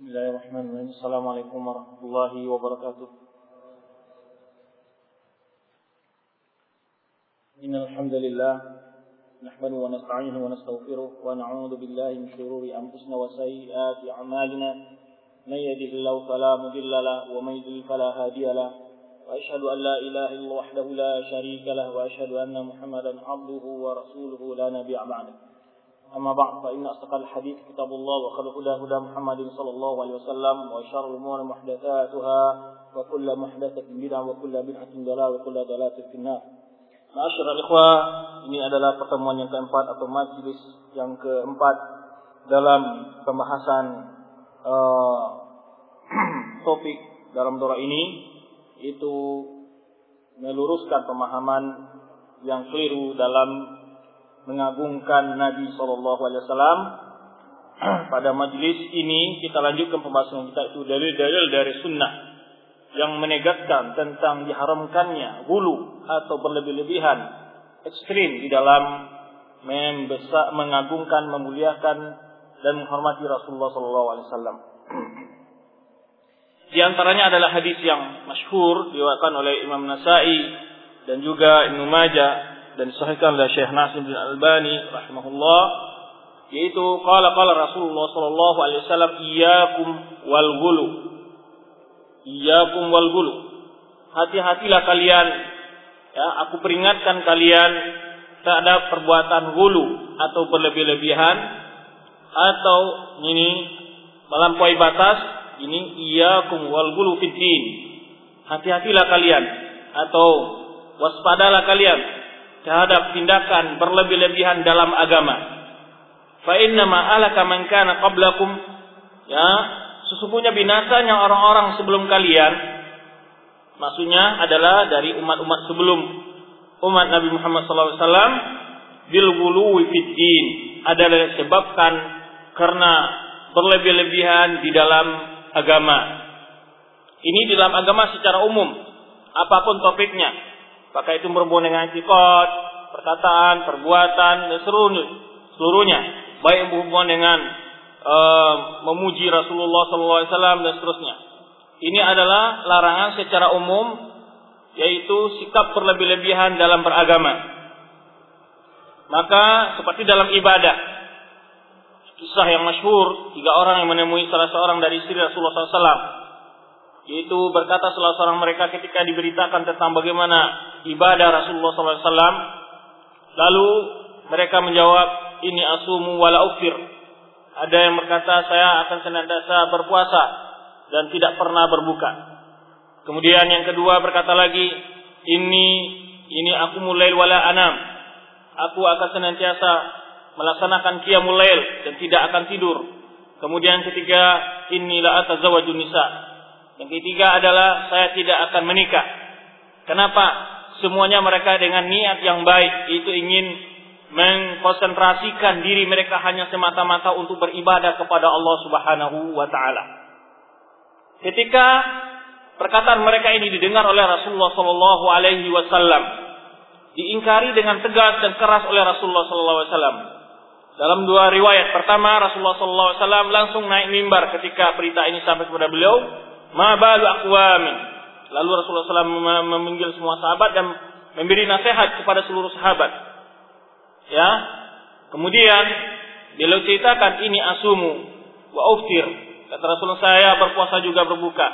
بسم الله الرحمن الرحيم السلام عليكم ورحمة الله وبركاته إن الحمد لله نحمده ونستعينه ونستغفره ونعوذ بالله من شرور أنفسنا وسيئات أعمالنا من يهده الله فلا مضل له ومن يضلل فلا هادي له وأشهد أن لا إله إلا الله وحده لا شريك له وأشهد أن محمدا عبده ورسوله لا نبي بعده أما بعد فإن أصدق الحديث كتاب الله وخير الهدى هدى محمد صلى الله عليه وسلم وشر الأمور محدثاتها وكل محدثة بدعة وكل بدعة ضلالة وكل ضلالة في النار Ma'asyiral ikhwah, ini adalah pertemuan yang keempat atau majelis yang keempat dalam pembahasan uh, topik dalam doa ini itu meluruskan pemahaman yang keliru dalam mengagungkan Nabi Shallallahu Alaihi Wasallam. Pada majelis ini kita lanjutkan pembahasan kita itu dalil-dalil dari sunnah yang menegaskan tentang diharamkannya hulu atau berlebih-lebihan ekstrim di dalam membesar, mengagungkan, memuliakan dan menghormati Rasulullah Sallallahu Alaihi Wasallam. Di antaranya adalah hadis yang masyhur diwakilkan oleh Imam Nasai dan juga Ibnu Majah dan disahihkan oleh Syekh Nasir bin Albani rahimahullah yaitu qala qala Rasulullah sallallahu alaihi wasallam iyyakum wal ghulu. Iyyakum wal ghulu. Hati-hatilah kalian ya aku peringatkan kalian terhadap perbuatan ghulu atau berlebih-lebihan atau ini melampaui batas ini iyyakum wal ghulu fid hati-hatilah kalian atau waspadalah kalian terhadap tindakan berlebih-lebihan dalam agama. Fa inna ma alaka man kana qablakum ya sesungguhnya binasanya orang-orang sebelum kalian maksudnya adalah dari umat-umat sebelum umat Nabi Muhammad SAW bil ghuluwi fid adalah disebabkan karena berlebih-lebihan di dalam agama. Ini di dalam agama secara umum apa pun topiknya Apakah itu berhubungan dengan etikot, perkataan, perbuatan, dan seluruhnya, seluruhnya. Baik berhubungan dengan uh, memuji Rasulullah SAW dan seterusnya. Ini adalah larangan secara umum, yaitu sikap berlebih-lebihan dalam beragama. Maka seperti dalam ibadah, kisah yang masyhur tiga orang yang menemui salah seorang dari istri Rasulullah SAW yaitu berkata salah seorang mereka ketika diberitakan tentang bagaimana ibadah Rasulullah SAW lalu mereka menjawab ini asumu wala ufir. Ada yang berkata saya akan senantiasa berpuasa dan tidak pernah berbuka. Kemudian yang kedua berkata lagi ini ini aku mulai wala anam. Aku akan senantiasa melaksanakan qiyamul lail dan tidak akan tidur. Kemudian ketiga inilah atazawajun nisa yang ketiga adalah saya tidak akan menikah. Kenapa? Semuanya mereka dengan niat yang baik itu ingin mengkonsentrasikan diri mereka hanya semata-mata untuk beribadah kepada Allah Subhanahu wa taala. Ketika perkataan mereka ini didengar oleh Rasulullah sallallahu alaihi wasallam, diingkari dengan tegas dan keras oleh Rasulullah sallallahu alaihi wasallam. Dalam dua riwayat, pertama Rasulullah sallallahu alaihi wasallam langsung naik mimbar ketika berita ini sampai kepada beliau, ma balu aqwamin. Lalu Rasulullah SAW memanggil semua sahabat dan memberi nasihat kepada seluruh sahabat. Ya. Kemudian beliau ceritakan ini asumu wa uftir. Kata Rasulullah saya berpuasa juga berbuka.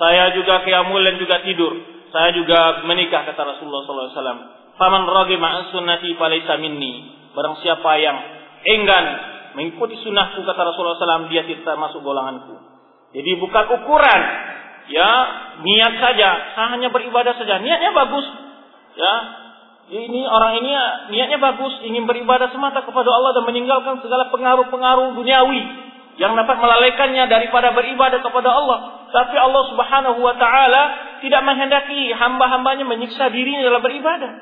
Saya juga qiyamul dan juga tidur. Saya juga menikah kata Rasulullah SAW. Faman ragima sunnati falaysa minni. Barang siapa yang enggan mengikuti sunnahku kata Rasulullah SAW dia tidak masuk golonganku. Jadi bukan ukuran ya niat saja, hanya beribadah saja. Niatnya bagus. Ya. Ini orang ini niatnya bagus, ingin beribadah semata kepada Allah dan meninggalkan segala pengaruh-pengaruh duniawi yang dapat melalaikannya daripada beribadah kepada Allah. Tapi Allah Subhanahu wa taala tidak menghendaki hamba-hambanya menyiksa dirinya dalam beribadah.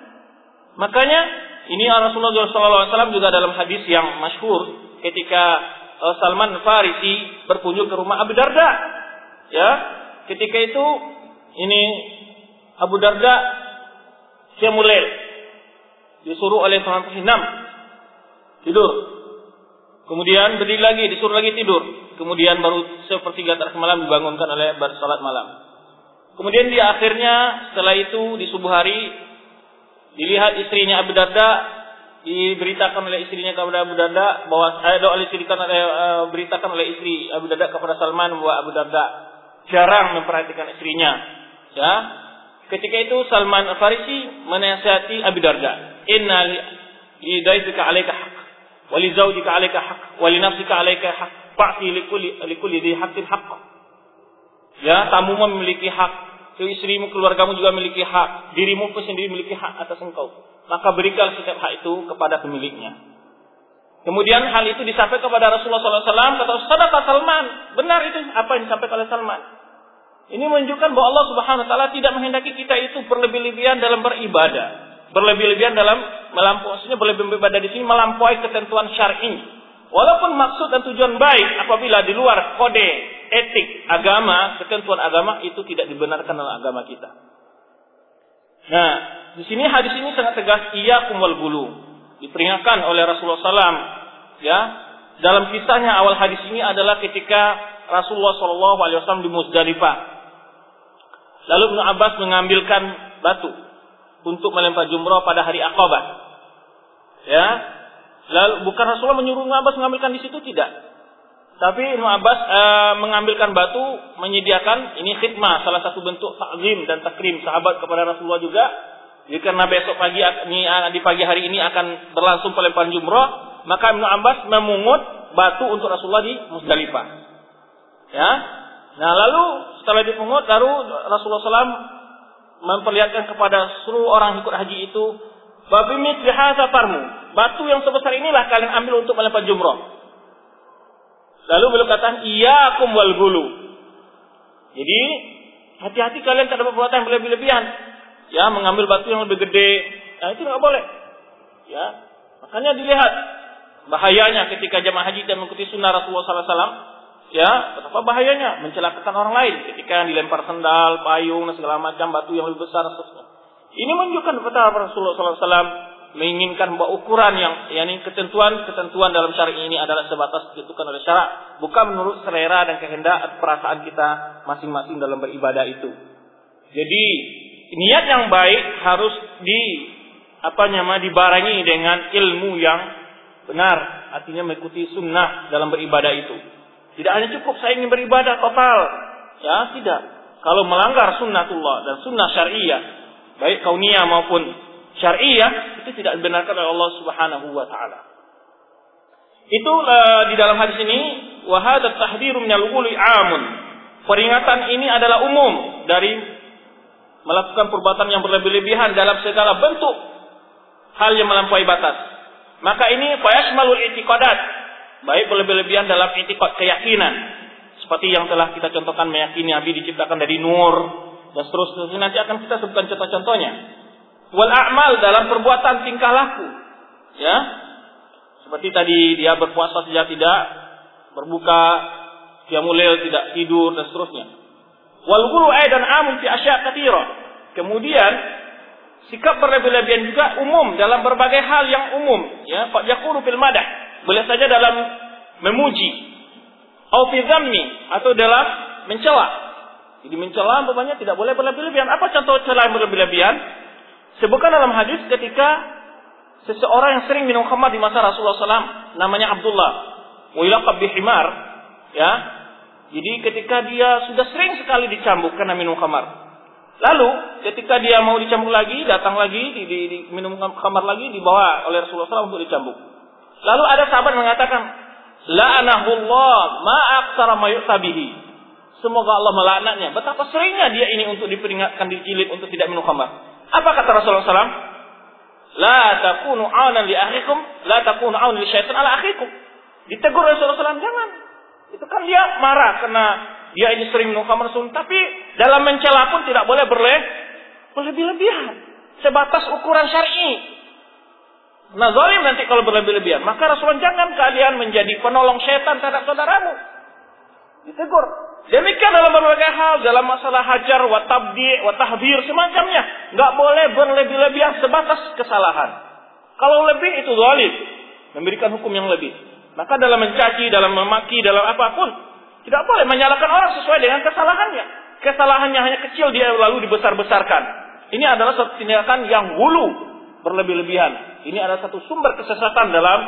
Makanya ini Rasulullah SAW juga dalam hadis yang masyhur ketika Salman Farisi berkunjung ke rumah Abu Darda. Ya, ketika itu ini Abu Darda Syamulail disuruh oleh Tuhan Hinam tidur. Kemudian berdiri lagi, disuruh lagi tidur. Kemudian baru sepertiga terakhir malam dibangunkan oleh bersalat malam. Kemudian dia akhirnya setelah itu di subuh hari dilihat istrinya Abu Darda diberitakan oleh istrinya kepada Abu Darda bahwa ada oleh oleh uh, beritakan oleh istri Abu Darda kepada Salman bahwa Abu Darda jarang memperhatikan istrinya. Ya. Ketika itu Salman Farisi menasihati Abu Darda, "Inna li daifika 'alaika haqq wa li zawjika 'alaika haqq wa li nafsika 'alaika haqq fa'ti li kulli li kulli dhi haqqin haqq." Ya, tamu memiliki hak, istrimu, keluargamu juga memiliki hak, dirimu pun sendiri memiliki hak atas engkau. Maka berikan setiap hak itu kepada pemiliknya. Kemudian hal itu disampaikan kepada Rasulullah SAW, kata Sadaqah Salman. Benar itu apa yang disampaikan oleh Salman. Ini menunjukkan bahwa Allah Subhanahu wa taala tidak menghendaki kita itu berlebih-lebihan dalam beribadah. Berlebih-lebihan dalam melampaui maksudnya berlebih-lebihan ibadah di sini melampaui ketentuan syar'i. Walaupun maksud dan tujuan baik apabila di luar kode etik agama, ketentuan agama itu tidak dibenarkan dalam agama kita. Nah, di sini hadis ini sangat tegas iya kumal bulu. Diperingatkan oleh Rasulullah SAW. Ya, dalam kisahnya awal hadis ini adalah ketika Rasulullah SAW di Musdalifah. Lalu Ibnu Abbas mengambilkan batu untuk melempar jumroh pada hari Aqabah. Ya, Lalu bukan Rasulullah menyuruh Ibnu Abbas mengambilkan di situ tidak. Tapi Ibnu Abbas e, mengambilkan batu, menyediakan ini khidmah, salah satu bentuk takzim dan takrim sahabat kepada Rasulullah juga. Jadi karena besok pagi di pagi hari ini akan berlangsung pelemparan jumroh, maka Ibnu Abbas memungut batu untuk Rasulullah di Musdalifah. Ya. Nah, lalu setelah dipungut, lalu Rasulullah SAW memperlihatkan kepada seluruh orang ikut haji itu Babi mitliha farmu. Batu yang sebesar inilah kalian ambil untuk melempar jumroh. Lalu beliau katakan, iya akum wal gulu. Jadi, hati-hati kalian terhadap perbuatan yang berlebih-lebihan. Ya, mengambil batu yang lebih gede. Nah, itu nggak boleh. Ya, makanya dilihat bahayanya ketika jamaah haji dan mengikuti sunnah Rasulullah SAW. Ya, betapa bahayanya mencelakakan orang lain ketika dilempar sendal, payung, dan segala macam batu yang lebih besar. Seterusnya. Ini menunjukkan betapa Rasulullah SAW menginginkan bahwa ukuran yang yakni ketentuan-ketentuan dalam syariat ini adalah sebatas ditentukan oleh syarat, bukan menurut selera dan kehendak perasaan kita masing-masing dalam beribadah itu. Jadi niat yang baik harus di apa namanya dibarengi dengan ilmu yang benar, artinya mengikuti sunnah dalam beribadah itu. Tidak hanya cukup saya ingin beribadah total, ya tidak. Kalau melanggar sunnatullah dan sunnah syariah, baik kauniyah maupun syariah itu tidak dibenarkan oleh Allah Subhanahu wa taala. Itu uh, di dalam hadis ini wahada tahdiru minal amun. Peringatan ini adalah umum dari melakukan perbuatan yang berlebih-lebihan dalam segala bentuk hal yang melampaui batas. Maka ini fayashmalul i'tiqadat, baik berlebih-lebihan dalam i'tiqad keyakinan seperti yang telah kita contohkan meyakini Nabi diciptakan dari nur, dan seterusnya nanti akan kita sebutkan contoh-contohnya. Wal a'mal dalam perbuatan tingkah laku. Ya. Seperti tadi dia berpuasa saja tidak, berbuka, mulai tidak tidur dan seterusnya. Wal gulu dan amun fi asya' katira. Kemudian sikap berlebih-lebihan juga umum dalam berbagai hal yang umum, ya. Pak yakuru fil madah. Boleh saja dalam memuji atau fi atau dalam mencela jadi mencela umpamanya tidak boleh berlebih-lebihan. Apa contoh yang berlebih-lebihan? Sebutkan dalam hadis ketika seseorang yang sering minum khamar di masa Rasulullah SAW, namanya Abdullah, wilaqab bihimar, ya. Jadi ketika dia sudah sering sekali dicambuk karena minum khamar. Lalu ketika dia mau dicambuk lagi, datang lagi, di, di, di minum khamar lagi, dibawa oleh Rasulullah SAW untuk dicambuk. Lalu ada sahabat mengatakan, La'anahullah ma'aksara mayuktabihi. Semoga Allah melaknatnya. Betapa seringnya dia ini untuk diperingatkan, dicilid untuk tidak minum khamar. Apa kata Rasulullah SAW? La takunu awanan li akhikum, la takunu awanan li syaitan ala akhikum. Ditegur Rasulullah SAW, jangan. Itu kan dia marah karena dia ini sering minum khamar tapi dalam mencela pun tidak boleh berleh berlebih-lebihan. Sebatas ukuran syar'i. Nah, zalim nanti kalau berlebih-lebihan. Maka Rasulullah jangan kalian menjadi penolong setan terhadap saudaramu. Ditegur. Demikian dalam berbagai hal, dalam masalah hajar, wa tabdi, wa tahdir, semacamnya. Nggak boleh berlebih-lebihan sebatas kesalahan. Kalau lebih itu zalim. Memberikan hukum yang lebih. Maka dalam mencaci, dalam memaki, dalam apa pun, tidak boleh menyalahkan orang sesuai dengan kesalahannya. Kesalahannya hanya kecil dia lalu dibesar-besarkan. Ini adalah satu tindakan yang hulu berlebih-lebihan. Ini adalah satu sumber kesesatan dalam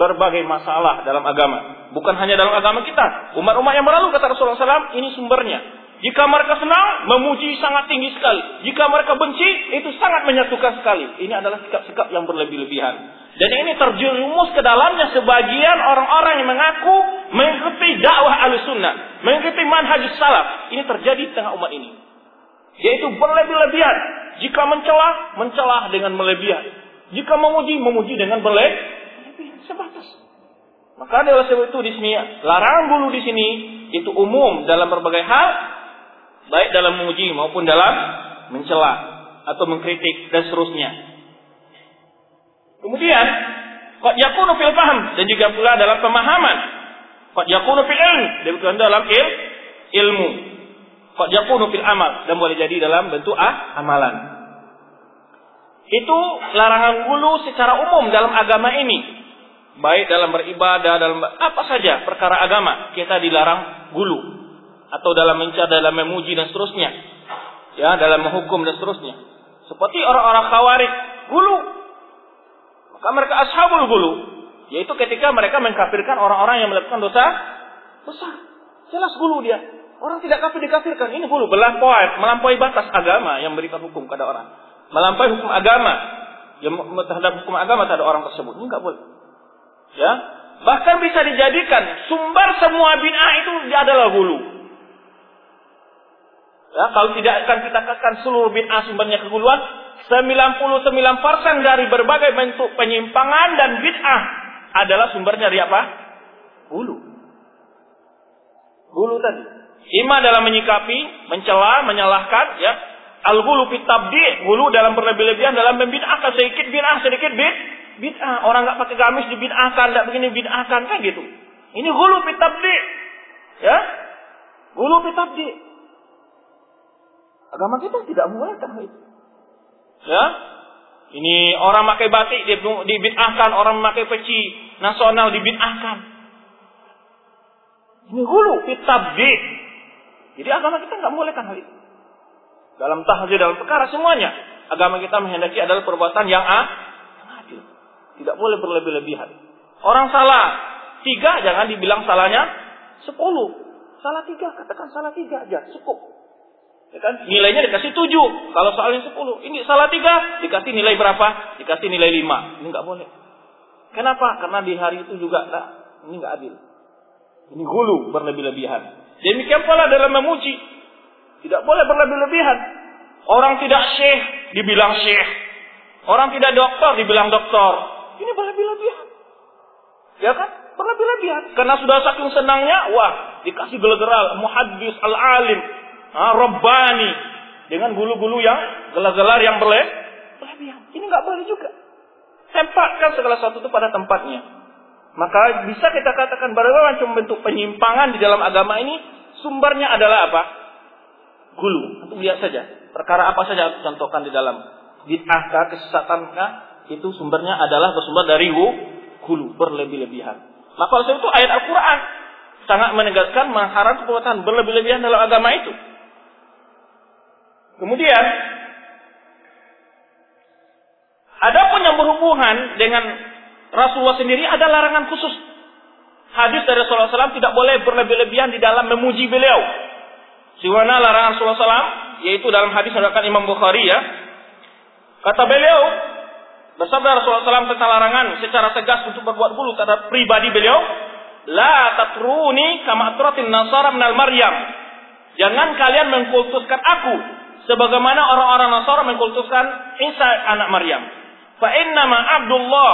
berbagai masalah dalam agama. Bukan hanya dalam agama kita. Umat-umat yang berlalu kata Rasulullah SAW, ini sumbernya. Jika mereka senang, memuji sangat tinggi sekali. Jika mereka benci, itu sangat menyatukan sekali. Ini adalah sikap-sikap yang berlebih-lebihan. Dan ini terjerumus ke dalamnya sebagian orang-orang yang mengaku mengikuti dakwah al-sunnah. Mengikuti manhaj salaf. Ini terjadi di tengah umat ini. Yaitu berlebih-lebihan. Jika mencela, mencela dengan melebihan. Jika memuji, memuji dengan berlebih. Sebatas. Maka oleh sebab itu di sini larangan bulu di sini itu umum dalam berbagai hal baik dalam memuji maupun dalam mencela atau mengkritik dan seterusnya. Kemudian, qad yakunu fil paham dan juga pula dalam pemahaman. Qad yakunu fil ilm dan dalam il, ilmu. Qad yakunu fil amal dan boleh jadi dalam bentuk ah, amalan. Itu larangan gulu secara umum dalam agama ini. Baik dalam beribadah, dalam apa saja perkara agama, kita dilarang gulu atau dalam mencar, dalam memuji dan seterusnya. Ya, dalam menghukum dan seterusnya. Seperti orang-orang khawarij, gulu. Mereka ashabul gulu. Yaitu ketika mereka mengkafirkan orang-orang yang melakukan dosa besar. Jelas gulu dia. Orang tidak kafir dikafirkan. Ini gulu. Melampaui, melampaui batas agama yang memberikan hukum kepada orang. Melampaui hukum agama. Yang terhadap hukum agama terhadap orang tersebut. Ini enggak boleh. Ya, Bahkan bisa dijadikan sumber semua bid'ah itu adalah gulu. Ya, kalau tidak akan kita katakan seluruh bid'ah sumbernya keguluan, 99% dari berbagai bentuk penyimpangan dan bid'ah adalah sumbernya dari apa? Hulu. Hulu tadi. Ima dalam menyikapi, mencela, menyalahkan, ya. Al-hulu fitabdi, hulu dalam berlebih-lebihan dalam membid'ahkan sedikit bid'ah, sedikit bid, bid'ah. Orang nggak pakai gamis dibid'ahkan, nggak begini bid'ahkan kan gitu. Ini hulu fitabdi. Ya. Hulu fitabdi. Agama kita tidak membolehkan itu. Ya, ini orang pakai batik dibid'ahkan, orang memakai peci nasional dibid'ahkan. Ini hulu fitabdi. Jadi agama kita nggak membolehkan hal itu. Dalam tahajud dalam perkara semuanya, agama kita menghendaki adalah perbuatan yang, a, yang adil. Tidak boleh berlebih-lebihan. Orang salah tiga jangan dibilang salahnya sepuluh. Salah tiga katakan salah tiga aja cukup. Ya kan? Nilainya dikasih tujuh. Kalau soalnya sepuluh. Ini salah tiga. Dikasih nilai berapa? Dikasih nilai lima. Ini nggak boleh. Kenapa? Karena di hari itu juga nah, ini nggak adil. Ini hulu berlebih-lebihan. Demikian pula dalam memuji. Tidak boleh berlebih-lebihan. Orang tidak syekh dibilang syekh. Orang tidak dokter dibilang dokter. Ini berlebih-lebihan. Ya kan? Berlebih-lebihan. Karena sudah saking senangnya, wah, dikasih gelar-gelar muhaddis al-alim, ah, Rabbani dengan bulu-bulu yang gelar-gelar yang berlebihan. Ini nggak boleh juga. Tempatkan segala sesuatu itu pada tempatnya. Maka bisa kita katakan berbagai macam bentuk penyimpangan di dalam agama ini sumbernya adalah apa? Gulu. Itu lihat saja. Perkara apa saja contohkan di dalam bid'ahkah, kesesatankah itu sumbernya adalah bersumber dari gulu berlebih-lebihan. Maka itu ayat Al-Quran sangat menegaskan mengharam perbuatan berlebih-lebihan dalam agama itu. Kemudian adapun yang berhubungan dengan Rasulullah sendiri ada larangan khusus. Hadis dari Rasulullah SAW tidak boleh berlebih-lebihan di dalam memuji beliau. Siwana larangan Rasulullah SAW, yaitu dalam hadis yang Imam Bukhari ya. Kata beliau, bersabda Rasulullah SAW tentang larangan secara tegas untuk berbuat bulu terhadap pribadi beliau. La tatruni kama nasara minal Maryam. Jangan kalian mengkultuskan aku sebagaimana orang-orang Nasara mengkultuskan Isa anak Maryam. Fa innama Abdullah,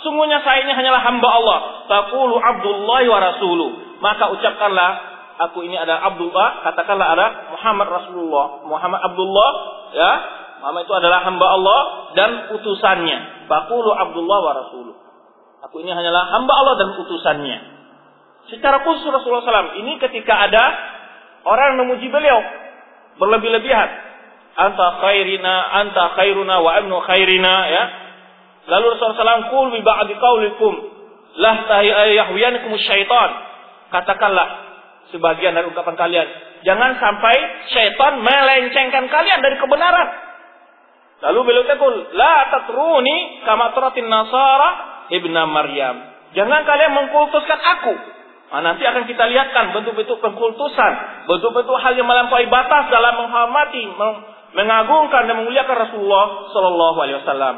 sungguhnya saya ini hanyalah hamba Allah. Taqulu Abdullah wa rasuluh. Maka ucapkanlah aku ini adalah Abdullah, katakanlah ada Muhammad Rasulullah. Muhammad Abdullah, ya. Muhammad itu adalah hamba Allah dan utusannya. Faqulu Abdullah wa rasuluh. Aku ini hanyalah hamba Allah dan utusannya. Secara khusus Rasulullah SAW ini ketika ada orang yang memuji beliau berlebih-lebihan anta khairina anta khairuna wa ibnu khairina ya lalu Rasulullah SAW kul bi ba'di qaulikum lah yahwiyanakum syaitan. Katakanlah sebagian dari ungkapan kalian, jangan sampai syaitan melencengkan kalian dari kebenaran. Lalu beliau tegur, la tatruni kama turatin nasara ibna Maryam. Jangan kalian mengkultuskan aku. Nah, nanti akan kita lihatkan bentuk-bentuk pengkultusan, bentuk-bentuk hal yang melampaui batas dalam menghormati, mengagungkan dan memuliakan Rasulullah Shallallahu Alaihi Wasallam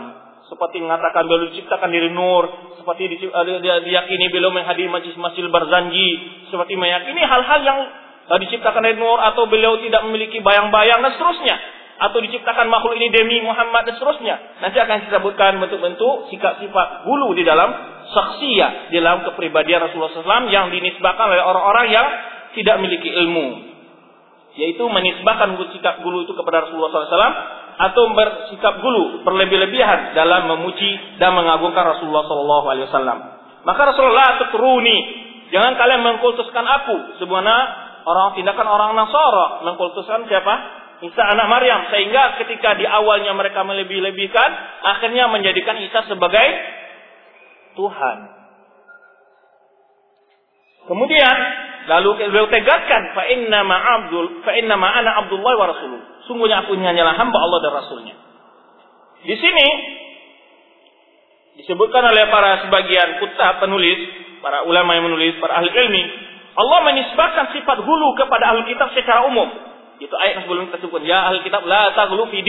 seperti mengatakan beliau diciptakan dari nur, seperti eh, diyakini beliau menghadiri majlis masil barzanji, seperti meyakini hal-hal yang eh, diciptakan dari nur atau beliau tidak memiliki bayang-bayang dan seterusnya atau diciptakan makhluk ini demi Muhammad dan seterusnya. Nanti akan disebutkan bentuk-bentuk sikap sifat bulu di dalam saksiyah, di dalam kepribadian Rasulullah SAW yang dinisbahkan oleh orang-orang yang tidak memiliki ilmu. Yaitu menisbahkan sikap bulu itu kepada Rasulullah SAW atau bersikap gulu, berlebih-lebihan dalam memuji dan mengagungkan Rasulullah Wasallam. Maka Rasulullah tekuruni, jangan kalian mengkultuskan aku, sebenarnya orang tindakan orang Nasara mengkultuskan siapa? Isa anak Maryam sehingga ketika di awalnya mereka melebih-lebihkan akhirnya menjadikan Isa sebagai Tuhan. Kemudian lalu beliau tegaskan fa inna ma abdul fa inna ma ana abdullah wa rasuluh. Sungguhnya aku hanyalah hamba Allah dan Rasulnya. Di sini disebutkan oleh para sebagian kutab penulis, para ulama yang menulis, para ahli ilmi, Allah menisbahkan sifat hulu kepada ahli kitab secara umum. Itu ayat yang sebelum kita sebutkan, ya ahli kitab la taghlu fi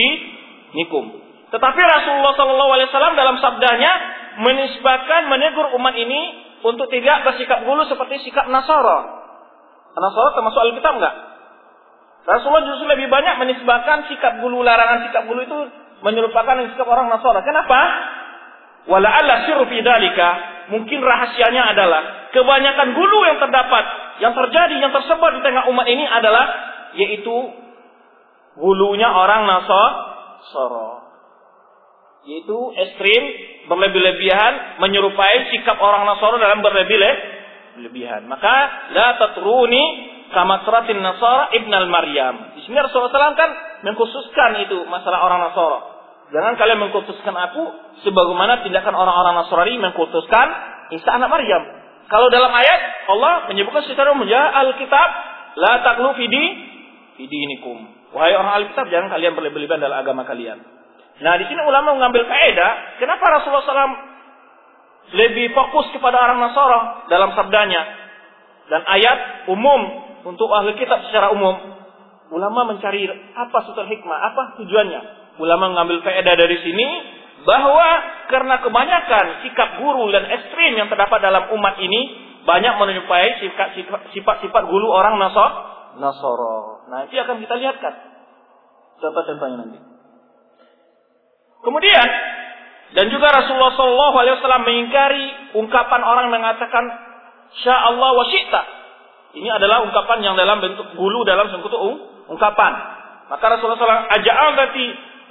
nikum. Tetapi Rasulullah Shallallahu Alaihi Wasallam dalam sabdanya menisbahkan menegur umat ini untuk tidak bersikap hulu seperti sikap Nasara. Nasara termasuk ahli kitab enggak? Rasulullah justru lebih banyak menisbahkan sikap gulu larangan sikap gulu itu menyerupakan sikap orang Nasara. Kenapa? Wala alla sirru fi. Mungkin rahasianya adalah kebanyakan gulu yang terdapat, yang terjadi, yang tersebar di tengah umat ini adalah yaitu gulunya orang Nasara. Yaitu ekstrim, berlebih-lebihan, menyerupai sikap orang Nasara dalam berlebih-lebihan. Maka la tatruni sama suratin Nasara Ibn al-Maryam. Di sini Rasulullah SAW kan mengkhususkan itu masalah orang Nasara. Jangan kalian mengkhususkan aku sebagaimana tindakan orang-orang Nasrani mengkhususkan Isa anak Maryam. Kalau dalam ayat Allah menyebutkan secara umum ya Alkitab la taklu fidi fidi inikum. Wahai orang Alkitab jangan kalian berlebihan dalam agama kalian. Nah di sini ulama mengambil faedah kenapa Rasulullah SAW lebih fokus kepada orang Nasara dalam sabdanya dan ayat umum untuk ahli kitab secara umum. Ulama mencari apa sutur hikmah, apa tujuannya. Ulama mengambil faedah dari sini bahwa karena kebanyakan sikap guru dan ekstrim yang terdapat dalam umat ini banyak menyerupai sifat-sifat guru orang Nasor, Nasoro. Nanti akan kita lihatkan contoh-contohnya nanti. Kemudian dan juga Rasulullah Shallallahu Alaihi Wasallam mengingkari ungkapan orang mengatakan Sya Allah wa ini adalah ungkapan yang dalam bentuk bulu dalam sekutu ungkapan. Maka Rasulullah SAW aja'al tati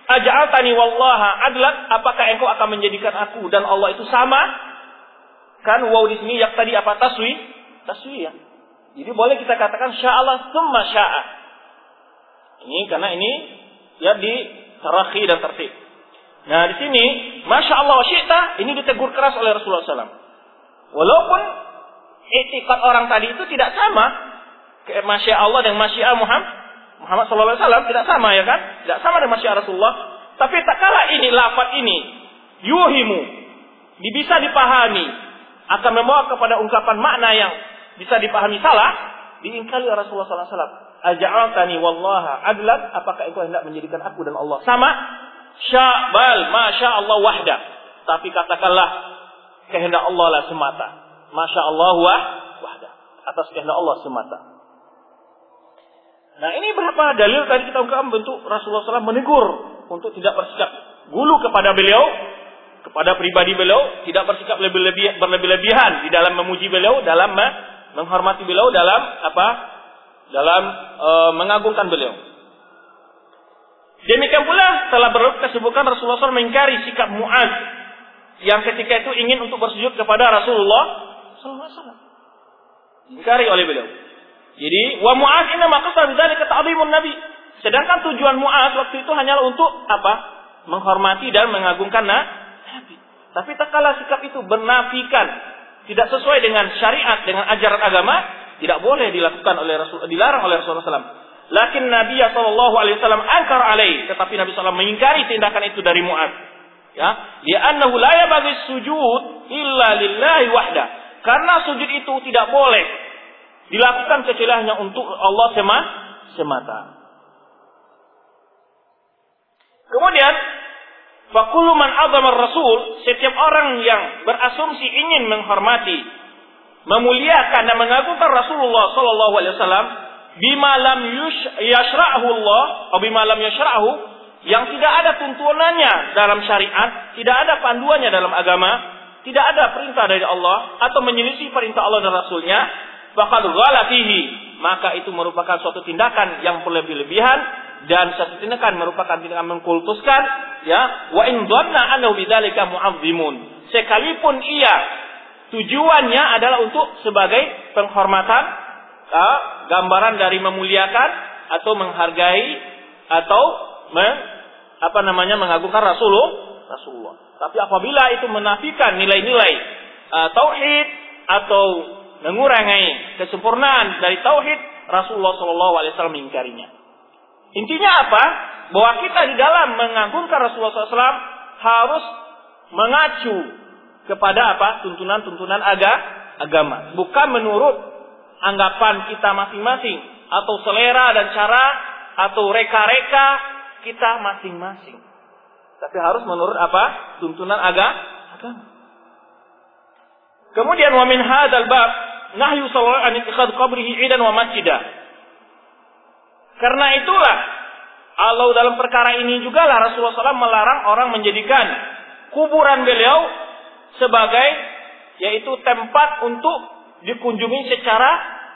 aja'al tani wallaha adlat apakah engkau akan menjadikan aku dan Allah itu sama? Kan wow di sini yang tadi apa taswi? Taswi ya. Jadi boleh kita katakan sya'allah summa sya'a. Ini karena ini ya di tarakhi dan tertib. Nah di sini, masya Allah syi'ta ini ditegur keras oleh Rasulullah SAW. Walaupun etikat orang tadi itu tidak sama. Masya Allah dan Masya Muhammad Muhammad SAW tidak sama ya kan? Tidak sama dengan Masya Rasulullah. Tapi tak kala ini lafaz ini yuhimu bisa dipahami akan membawa kepada ungkapan makna yang bisa dipahami salah diingkari Rasulullah SAW. Aja'altani wallaha adlat apakah engkau hendak menjadikan aku dan Allah sama? Sya'bal masya Allah wahda. Tapi katakanlah kehendak Allah lah semata. Masya Allah wahda. Atas kehendak Allah semata. Nah ini berapa dalil tadi kita ungkapkan bentuk Rasulullah SAW menegur untuk tidak bersikap gulu kepada beliau, kepada pribadi beliau, tidak bersikap lebih-lebih berlebih-lebihan di dalam memuji beliau, dalam menghormati beliau, dalam apa? Dalam e, mengagungkan beliau. Demikian pula telah berkesibukan Rasulullah SAW mengingkari sikap Muaz yang ketika itu ingin untuk bersujud kepada Rasulullah Sallallahu Dikari oleh beliau. Jadi wa Mu'az inna maqsad bidzalika ta'dhimun nabi. Sedangkan tujuan Mu'az waktu itu hanyalah untuk apa? Menghormati dan mengagungkan nabi. Tapi tak kalah sikap itu bernafikan tidak sesuai dengan syariat, dengan ajaran agama, tidak boleh dilakukan oleh Rasul, dilarang oleh Rasulullah SAW. Lakin Nabi Shallallahu Alaihi Wasallam angkar alaih, tetapi Nabi SAW mengingkari tindakan itu dari Mu'ad. Ya, dia annahu la yabaghi sujud illa lillahi wahda. Karena sujud itu tidak boleh dilakukan kecuali hanya untuk Allah semata. Kemudian Fakulu man rasul, setiap orang yang berasumsi ingin menghormati, memuliakan dan mengagungkan Rasulullah sallallahu alaihi wasallam bima lam yashra'hu Allah atau bima lam yashra'hu yang tidak ada tuntunannya dalam syariat, tidak ada panduannya dalam agama, tidak ada perintah dari Allah atau menyelisih perintah Allah dan Rasulnya, ghala fihi, maka itu merupakan suatu tindakan yang berlebih-lebihan dan satu tindakan merupakan tindakan mengkultuskan ya wa in dhanna annahu bidzalika mu'azzimun. Sekalipun ia tujuannya adalah untuk sebagai penghormatan ya, gambaran dari memuliakan atau menghargai atau me, apa namanya mengagungkan Rasulullah Rasulullah tapi apabila itu menafikan nilai-nilai uh, tauhid atau mengurangi kesempurnaan dari tauhid Rasulullah Shallallahu Alaihi Wasallam mengingkarinya. Intinya apa? Bahwa kita di dalam mengagungkan Rasulullah SAW harus mengacu kepada apa? Tuntunan-tuntunan aga, agama. Bukan menurut anggapan kita masing-masing. Atau selera dan cara. Atau reka-reka kita masing-masing. Tapi harus menurut apa? Tuntunan aga, agama. Kemudian wa min hadzal bab nahyu sallallahu an ittikhad qabrihi idan wa masjidah. Karena itulah Allah dalam perkara ini juga lah Rasulullah SAW melarang orang menjadikan kuburan beliau sebagai yaitu tempat untuk dikunjungi secara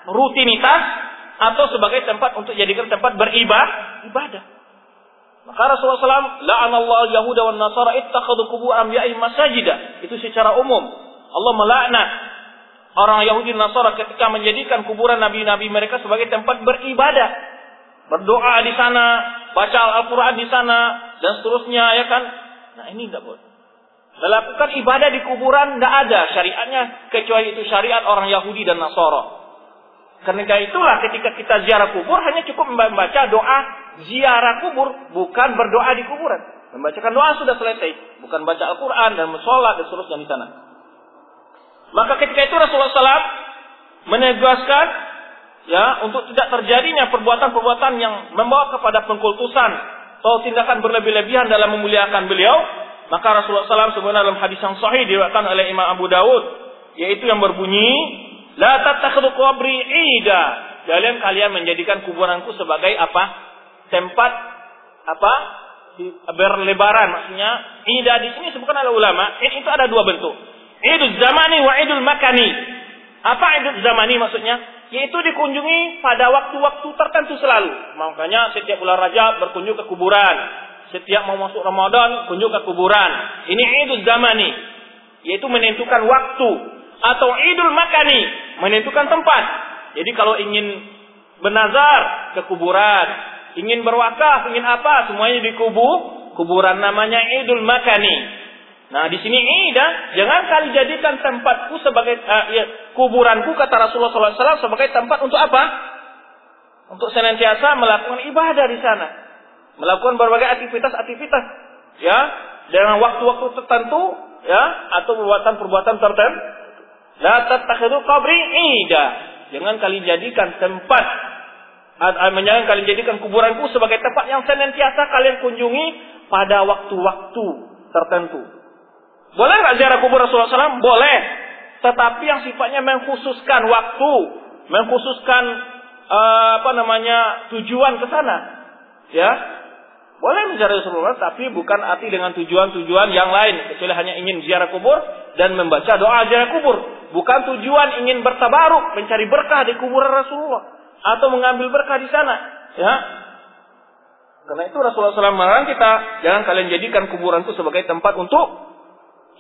rutinitas atau sebagai tempat untuk jadikan tempat beribadah ibadah. Maka Rasulullah SAW la'anallahu yahuda wan nasara ittakhadhu qubur anbiya'ihim masajida. Itu secara umum. Allah melaknat orang Yahudi dan Nasara ketika menjadikan kuburan nabi-nabi mereka sebagai tempat beribadah berdoa di sana, baca Al-Quran di sana, dan seterusnya, ya kan? Nah ini tidak boleh. Melakukan ibadah di kuburan tidak ada syariatnya kecuali itu syariat orang Yahudi dan Nasara. Karena itulah ketika kita ziarah kubur hanya cukup membaca doa ziarah kubur, bukan berdoa di kuburan. Membacakan doa sudah selesai, bukan baca Al-Quran dan sholat dan seterusnya di sana. Maka ketika itu Rasulullah SAW menegaskan ya untuk tidak terjadinya perbuatan-perbuatan yang membawa kepada pengkultusan atau tindakan berlebih-lebihan dalam memuliakan beliau maka Rasulullah SAW sebenarnya dalam hadis yang sahih diriwayatkan oleh Imam Abu Dawud yaitu yang berbunyi la tattakhidhu qabri ida. Kalian kalian menjadikan kuburanku sebagai apa? Tempat apa? Berlebaran maksudnya ida. Di sini sebutkan oleh ulama ini itu ada dua bentuk. Idul zamani wa idul makani. Apa idul zamani maksudnya? Yaitu dikunjungi pada waktu-waktu tertentu selalu. Makanya setiap bulan Rajab berkunjung ke kuburan. Setiap mau masuk Ramadan, kunjung ke kuburan. Ini Idul Zamani, yaitu menentukan waktu atau Idul Makani, menentukan tempat. Jadi kalau ingin benazar ke kuburan, ingin berwakaf, ingin apa, semuanya di kubu, kuburan namanya Idul Makani. Nah, di sini ida, jangan kali jadikan tempatku sebagai uh, ya, kuburanku kata Rasulullah SAW sebagai tempat untuk apa? Untuk senantiasa melakukan ibadah di sana, melakukan berbagai aktivitas-aktivitas, ya, dengan waktu-waktu tertentu, ya, atau perbuatan-perbuatan tertentu. La ida. Jangan kali jadikan tempat jangan kalian jadikan kuburanku sebagai tempat yang senantiasa kalian kunjungi pada waktu-waktu tertentu. Boleh nggak ziarah kubur Rasulullah SAW? Boleh. Tetapi yang sifatnya mengkhususkan waktu, mengkhususkan uh, apa namanya tujuan ke sana, ya boleh mencari Rasulullah, tapi bukan arti dengan tujuan-tujuan yang lain, kecuali hanya ingin ziarah kubur dan membaca doa ziarah kubur. Bukan tujuan ingin bertabaruk, mencari berkah di kuburan Rasulullah atau mengambil berkah di sana, ya. Karena itu Rasulullah SAW melarang kita, jangan kalian jadikan kuburan itu sebagai tempat untuk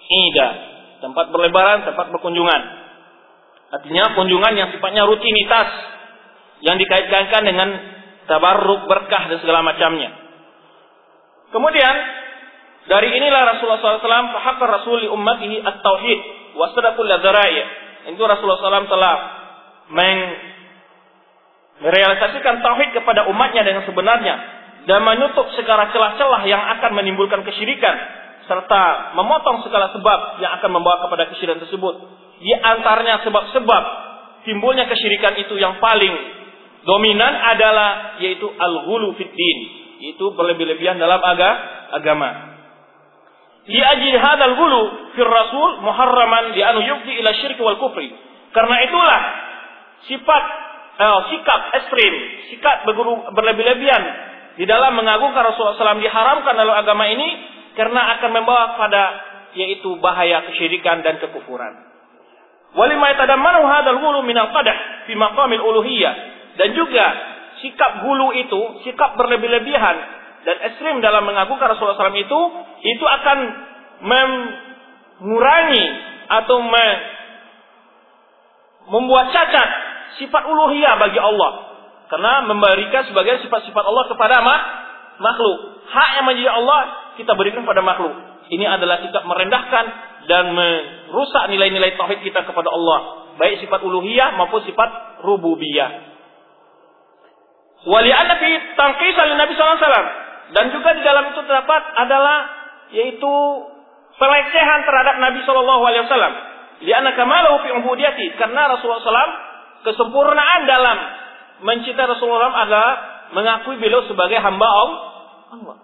ida, tempat berlebaran, tempat berkunjungan. Artinya kunjungan yang sifatnya rutinitas yang dikaitkan dengan tabarruk berkah dan segala macamnya. Kemudian dari inilah Rasulullah SAW fahakar Rasul li ummatihi at-tauhid. wasadaqul ladzara'i. Itu Rasulullah SAW telah merealisasikan tauhid kepada umatnya dengan sebenarnya dan menutup segala celah-celah yang akan menimbulkan kesyirikan serta memotong segala sebab yang akan membawa kepada kesyirikan tersebut. Di antaranya sebab-sebab timbulnya kesyirikan itu yang paling dominan adalah yaitu al-ghulu fiddin, itu berlebih-lebihan dalam agama. Li ajli hadzal ghulu fir rasul muharraman li anu yufdi ila syirk wal kufri. Karena itulah sifat eh, sikap ekstrim, sikap berlebih-lebihan di dalam mengagungkan Rasulullah SAW diharamkan dalam agama ini karena akan membawa pada yaitu bahaya kesyirikan dan kekufuran. Walima yatadammanu hadzal ghulu min al-qadah fi maqamil uluhiyah dan juga sikap gulu itu, sikap berlebih-lebihan dan ekstrim dalam mengagungkan Rasulullah SAW itu, itu akan mengurangi atau membuat cacat sifat uluhiyah bagi Allah. Karena memberikan sebagian sifat-sifat Allah kepada makhluk. Hak yang menjadi Allah kita berikan pada makhluk. Ini adalah sikap merendahkan dan merusak nilai-nilai tauhid kita kepada Allah. Baik sifat uluhiyah maupun sifat rububiyah. Wali anna fi tangkis Nabi SAW. Dan juga di dalam itu terdapat adalah yaitu pelecehan terhadap Nabi Shallallahu Alaihi Wasallam. Lianna kamalahu fi ubudiyati karena Rasulullah SAW kesempurnaan dalam mencintai Rasulullah SAW adalah mengakui beliau sebagai hamba Allah.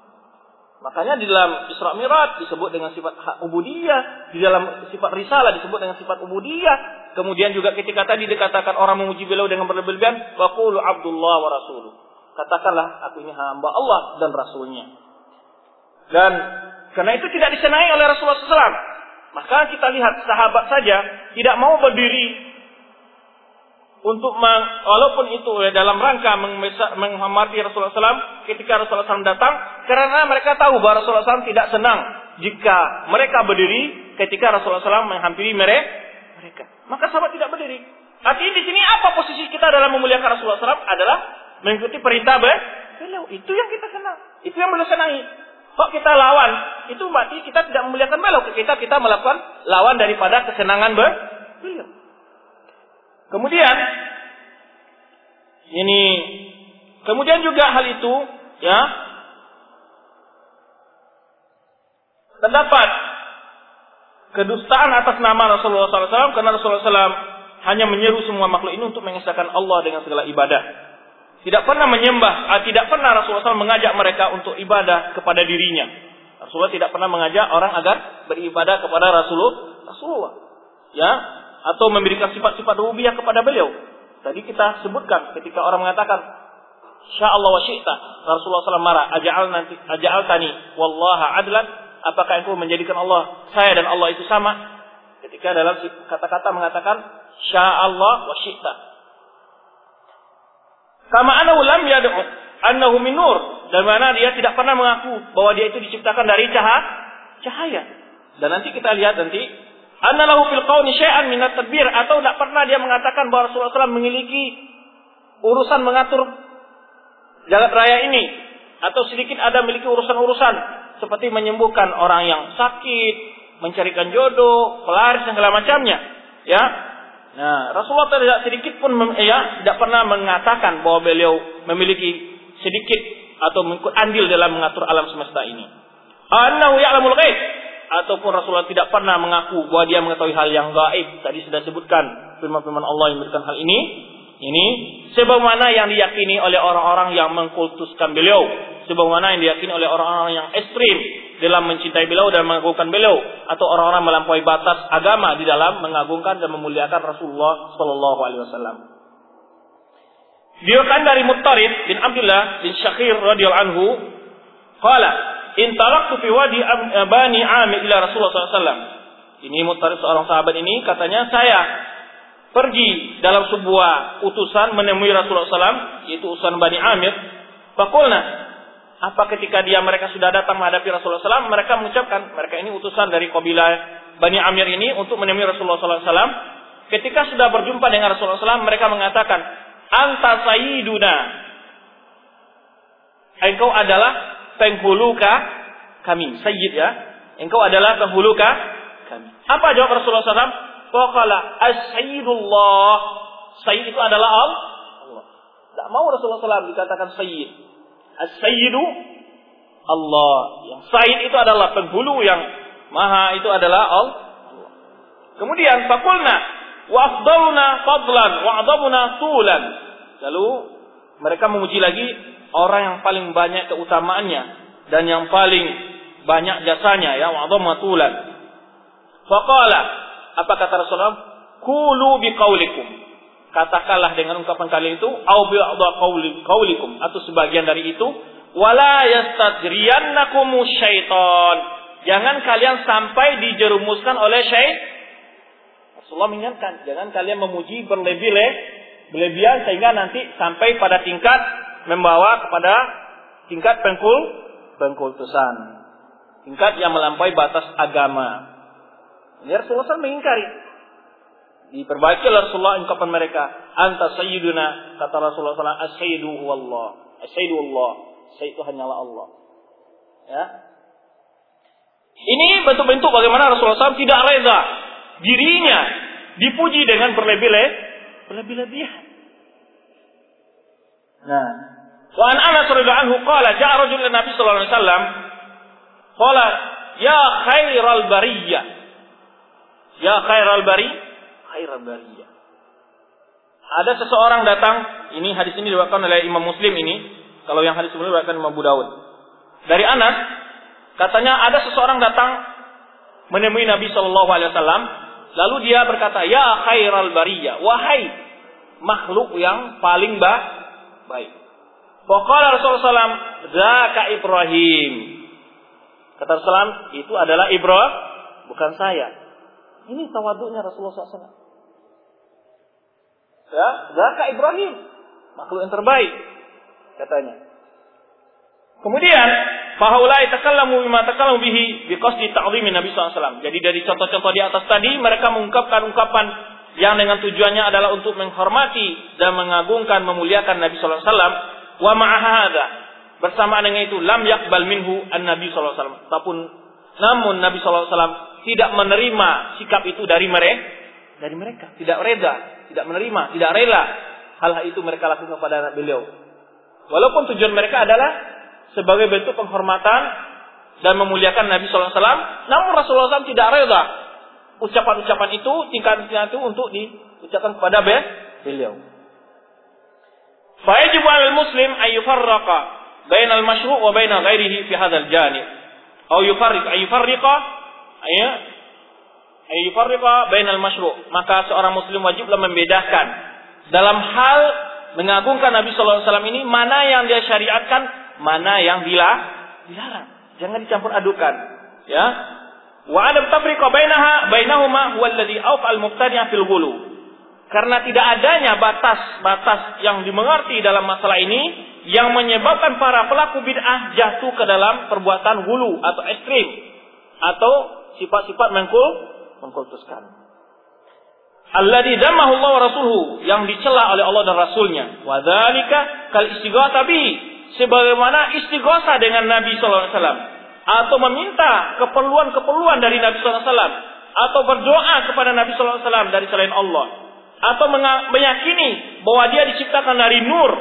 Makanya di dalam Isra Mi'raj disebut dengan sifat ubudiyah, di dalam sifat risalah disebut dengan sifat ubudiyah. Kemudian juga ketika tadi dikatakan orang memuji beliau dengan berlebihan, waqulu Abdullah wa rasuluh. Katakanlah aku ini hamba Allah dan rasulnya. Dan karena itu tidak disenangi oleh Rasulullah SAW. Maka kita lihat sahabat saja tidak mau berdiri untuk meng, walaupun itu dalam rangka menghormati Rasulullah SAW ketika Rasulullah SAW datang karena mereka tahu bahwa Rasulullah SAW tidak senang jika mereka berdiri ketika Rasulullah SAW menghampiri mereka. Maka sahabat tidak berdiri. Artinya di sini apa posisi kita dalam memuliakan Rasulullah SAW adalah mengikuti perintah beliau. Itu yang kita senang. Itu yang beliau senangi. Kok kita lawan? Itu berarti kita tidak memuliakan beliau. Kita kita melakukan lawan daripada kesenangan beliau. Kemudian ini kemudian juga hal itu ya terdapat kedustaan atas nama Rasulullah SAW karena Rasulullah SAW hanya menyeru semua makhluk ini untuk mengesahkan Allah dengan segala ibadah. Tidak pernah menyembah, ah, tidak pernah Rasulullah SAW mengajak mereka untuk ibadah kepada dirinya. Rasulullah tidak pernah mengajak orang agar beribadah kepada Rasulullah. Rasulullah. Ya, atau memberikan sifat-sifat rububiyah kepada beliau. Tadi kita sebutkan ketika orang mengatakan Insya Allah wa. Rasulullah SAW marah. Aja'al nanti, aja'al tani. Wallaha adlan. Apakah engkau menjadikan Allah, saya dan Allah itu sama? Ketika dalam kata-kata mengatakan, Sya Allah wa syi'ta. Kama anahu lam yad'u annahu min nur. Dan mana dia tidak pernah mengaku bahwa dia itu diciptakan dari cahaya. cahaya. Dan nanti kita lihat nanti Anallahu fil qawni syai'an minat tadbir atau tidak pernah dia mengatakan bahwa Rasulullah SAW memiliki urusan mengatur jagat raya ini atau sedikit ada memiliki urusan-urusan seperti menyembuhkan orang yang sakit, mencarikan jodoh, pelaris segala macamnya. Ya. Nah, Rasulullah tidak sedikit pun ya tidak pernah mengatakan bahwa beliau memiliki sedikit atau mengikut andil dalam mengatur alam semesta ini. Annahu ya'lamul ghaib ataupun Rasulullah tidak pernah mengaku bahwa dia mengetahui hal yang gaib. Tadi sudah sebutkan firman-firman Allah yang memberikan hal ini. Ini sebagaimana yang diyakini oleh orang-orang yang mengkultuskan beliau, sebagaimana yang diyakini oleh orang-orang yang ekstrim dalam mencintai beliau dan mengagungkan beliau, atau orang-orang melampaui batas agama di dalam mengagungkan dan memuliakan Rasulullah Shallallahu Alaihi Wasallam. Diriwayatkan dari Muttarid bin Abdullah bin Syakir radhiyallahu anhu, qala intalaqtu fi wadi eh, Bani Amir ila Rasulullah SAW. Ini mutarif seorang sahabat ini katanya saya pergi dalam sebuah utusan menemui Rasulullah SAW yaitu utusan Bani Amir. Fakulna apa ketika dia mereka sudah datang menghadapi Rasulullah SAW mereka mengucapkan mereka ini utusan dari kabilah Bani Amir ini untuk menemui Rasulullah SAW. Ketika sudah berjumpa dengan Rasulullah SAW mereka mengatakan anta sayyiduna engkau adalah penghuluka kami, sayyid ya. Engkau adalah penghuluka kami. Apa jawab Rasulullah SAW? Faqala as-sayyidullah. Sayyid itu adalah Allah. Tidak mau Rasulullah SAW dikatakan sayyid. As-sayyidu Allah. Yang sayyid itu adalah penghulu yang maha itu adalah Allah. Kemudian fakulna wa afdaluna fadlan wa adabuna tulan. Lalu mereka memuji lagi orang yang paling banyak keutamaannya dan yang paling banyak jasanya ya wa adabuna tulan. Faqala apa kata Rasulullah? Kulu biqaulikum. Katakanlah dengan ungkapan kalian itu au bi atau sebagian dari itu wala yastadriyannakum syaitan. Jangan kalian sampai dijerumuskan oleh syaitan Rasulullah mengingatkan, jangan kalian memuji berlebih berlebihan sehingga nanti sampai pada tingkat membawa kepada tingkat pengkul pengkultusan. Tingkat yang melampaui batas agama. Ini Rasulullah mengingkari. Diperbaiki oleh Rasulullah ungkapan mereka. Anta sayyiduna. Kata Rasulullah SAW. Allah. As-sayyidu Allah. Sayyid itu hanyalah Allah. Ya. Ini bentuk-bentuk bagaimana Rasulullah SAW tidak reza dirinya dipuji dengan berlebih-lebihan. Nah, wa an Anas radhiyallahu anhu qala ja'a rajul Nabi sallallahu alaihi wasallam qala ya khairal bariyah ya khairal bari khairal bariyah ada seseorang datang ini hadis ini diwakilkan oleh Imam Muslim ini kalau yang hadis sebelumnya diwakilkan Imam Abu dari Anas katanya ada seseorang datang menemui Nabi Shallallahu Alaihi Wasallam Lalu dia berkata, "Ya khairal bariyah, wahai makhluk yang paling ba baik." Faqala Rasulullah SAW, "Zaka Ibrahim." Kata Rasulullah, itu adalah Ibrahim, bukan saya. Ini tawaduknya Rasulullah SAW. Ya, Zaka Ibrahim, makhluk yang terbaik, katanya. Kemudian Fahaulai takallamu bima takallamu bihi biqasdi ta'zimin Nabi SAW. Jadi dari contoh-contoh di atas tadi mereka mengungkapkan ungkapan yang dengan tujuannya adalah untuk menghormati dan mengagungkan memuliakan Nabi SAW. Wa ma'ahada bersamaan dengan itu lam yakbal minhu an Nabi SAW. Ataupun namun Nabi SAW tidak menerima sikap itu dari mereka, dari mereka, tidak reda, tidak menerima, tidak rela hal, itu mereka lakukan kepada beliau. Walaupun tujuan mereka adalah sebagai bentuk penghormatan dan memuliakan Nabi SAW. Namun Rasulullah SAW tidak rela ucapan-ucapan itu, tingkatan itu untuk diucapkan kepada beliau. Fayajib al muslim ay yufarraqa bain al mashru' wa bain ghairihi fi hadzal janib. Atau yufarriq ay yufarriqa ay ay yufarriqa bain al mashru'. Maka seorang muslim wajiblah membedakan dalam hal mengagungkan Nabi sallallahu alaihi wasallam ini mana yang dia syariatkan mana yang. Dilarang. Jangan dicampur adukan. Ya. Wa adam tafriqa bainaha bainahuma huwa alladhi awqa al-mubtadi'a fil ghulu. Karena tidak adanya batas-batas yang dimengerti dalam masalah ini yang menyebabkan para pelaku bid'ah jatuh ke dalam perbuatan hulu atau ekstrim atau sifat-sifat mengkul mengkultuskan. Alladhi dammahu Allah wa rasuluhu yang dicela oleh Allah dan Rasulnya. Wa dzalika kal istighatha sebagaimana istighosa dengan Nabi SAW atau meminta keperluan-keperluan dari Nabi SAW atau berdoa kepada Nabi SAW dari selain Allah atau meyakini bahwa dia diciptakan dari nur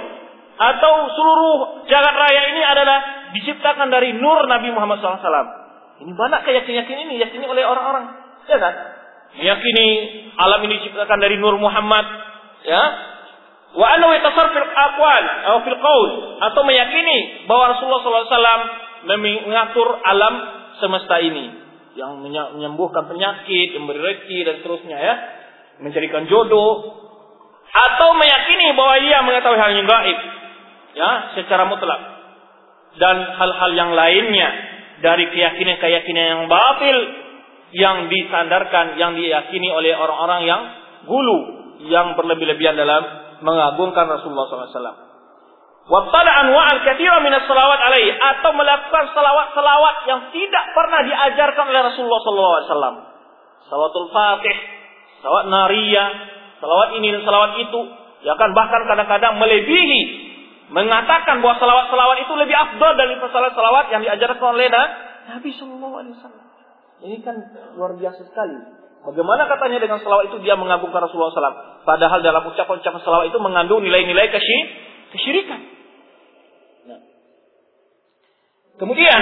atau seluruh jagat raya ini adalah diciptakan dari nur Nabi Muhammad SAW. Ini banyak keyakinan ini yakini oleh orang-orang, ya kan? Meyakini alam ini diciptakan dari nur Muhammad, ya. Wa fil aqwal atau fil qaul atau meyakini bahwa Rasulullah SAW mengatur alam semesta ini yang menyembuhkan penyakit, memberi rezeki dan seterusnya ya, mencarikan jodoh atau meyakini bahwa ia mengetahui hal yang gaib ya secara mutlak. Dan hal-hal yang lainnya dari keyakinan-keyakinan yang batil yang disandarkan yang diyakini oleh orang-orang yang gulu yang berlebih-lebihan dalam mengagungkan Rasulullah SAW. Wabtada anwa'al kathira minas salawat alaihi atau melakukan salawat-salawat yang tidak pernah diajarkan oleh Rasulullah SAW. Salawatul Fatih, salawat nariyah, salawat ini dan salawat itu. Ya kan bahkan kadang-kadang melebihi mengatakan bahwa salawat-salawat itu lebih afdol dari salawat-salawat yang diajarkan oleh Nabi Wasallam. Ini kan luar biasa sekali. Bagaimana katanya dengan selawat itu dia mengagungkan Rasulullah SAW? Padahal dalam ucapan-ucapan selawat itu mengandung nilai-nilai kesyirikan. Nah. Kemudian,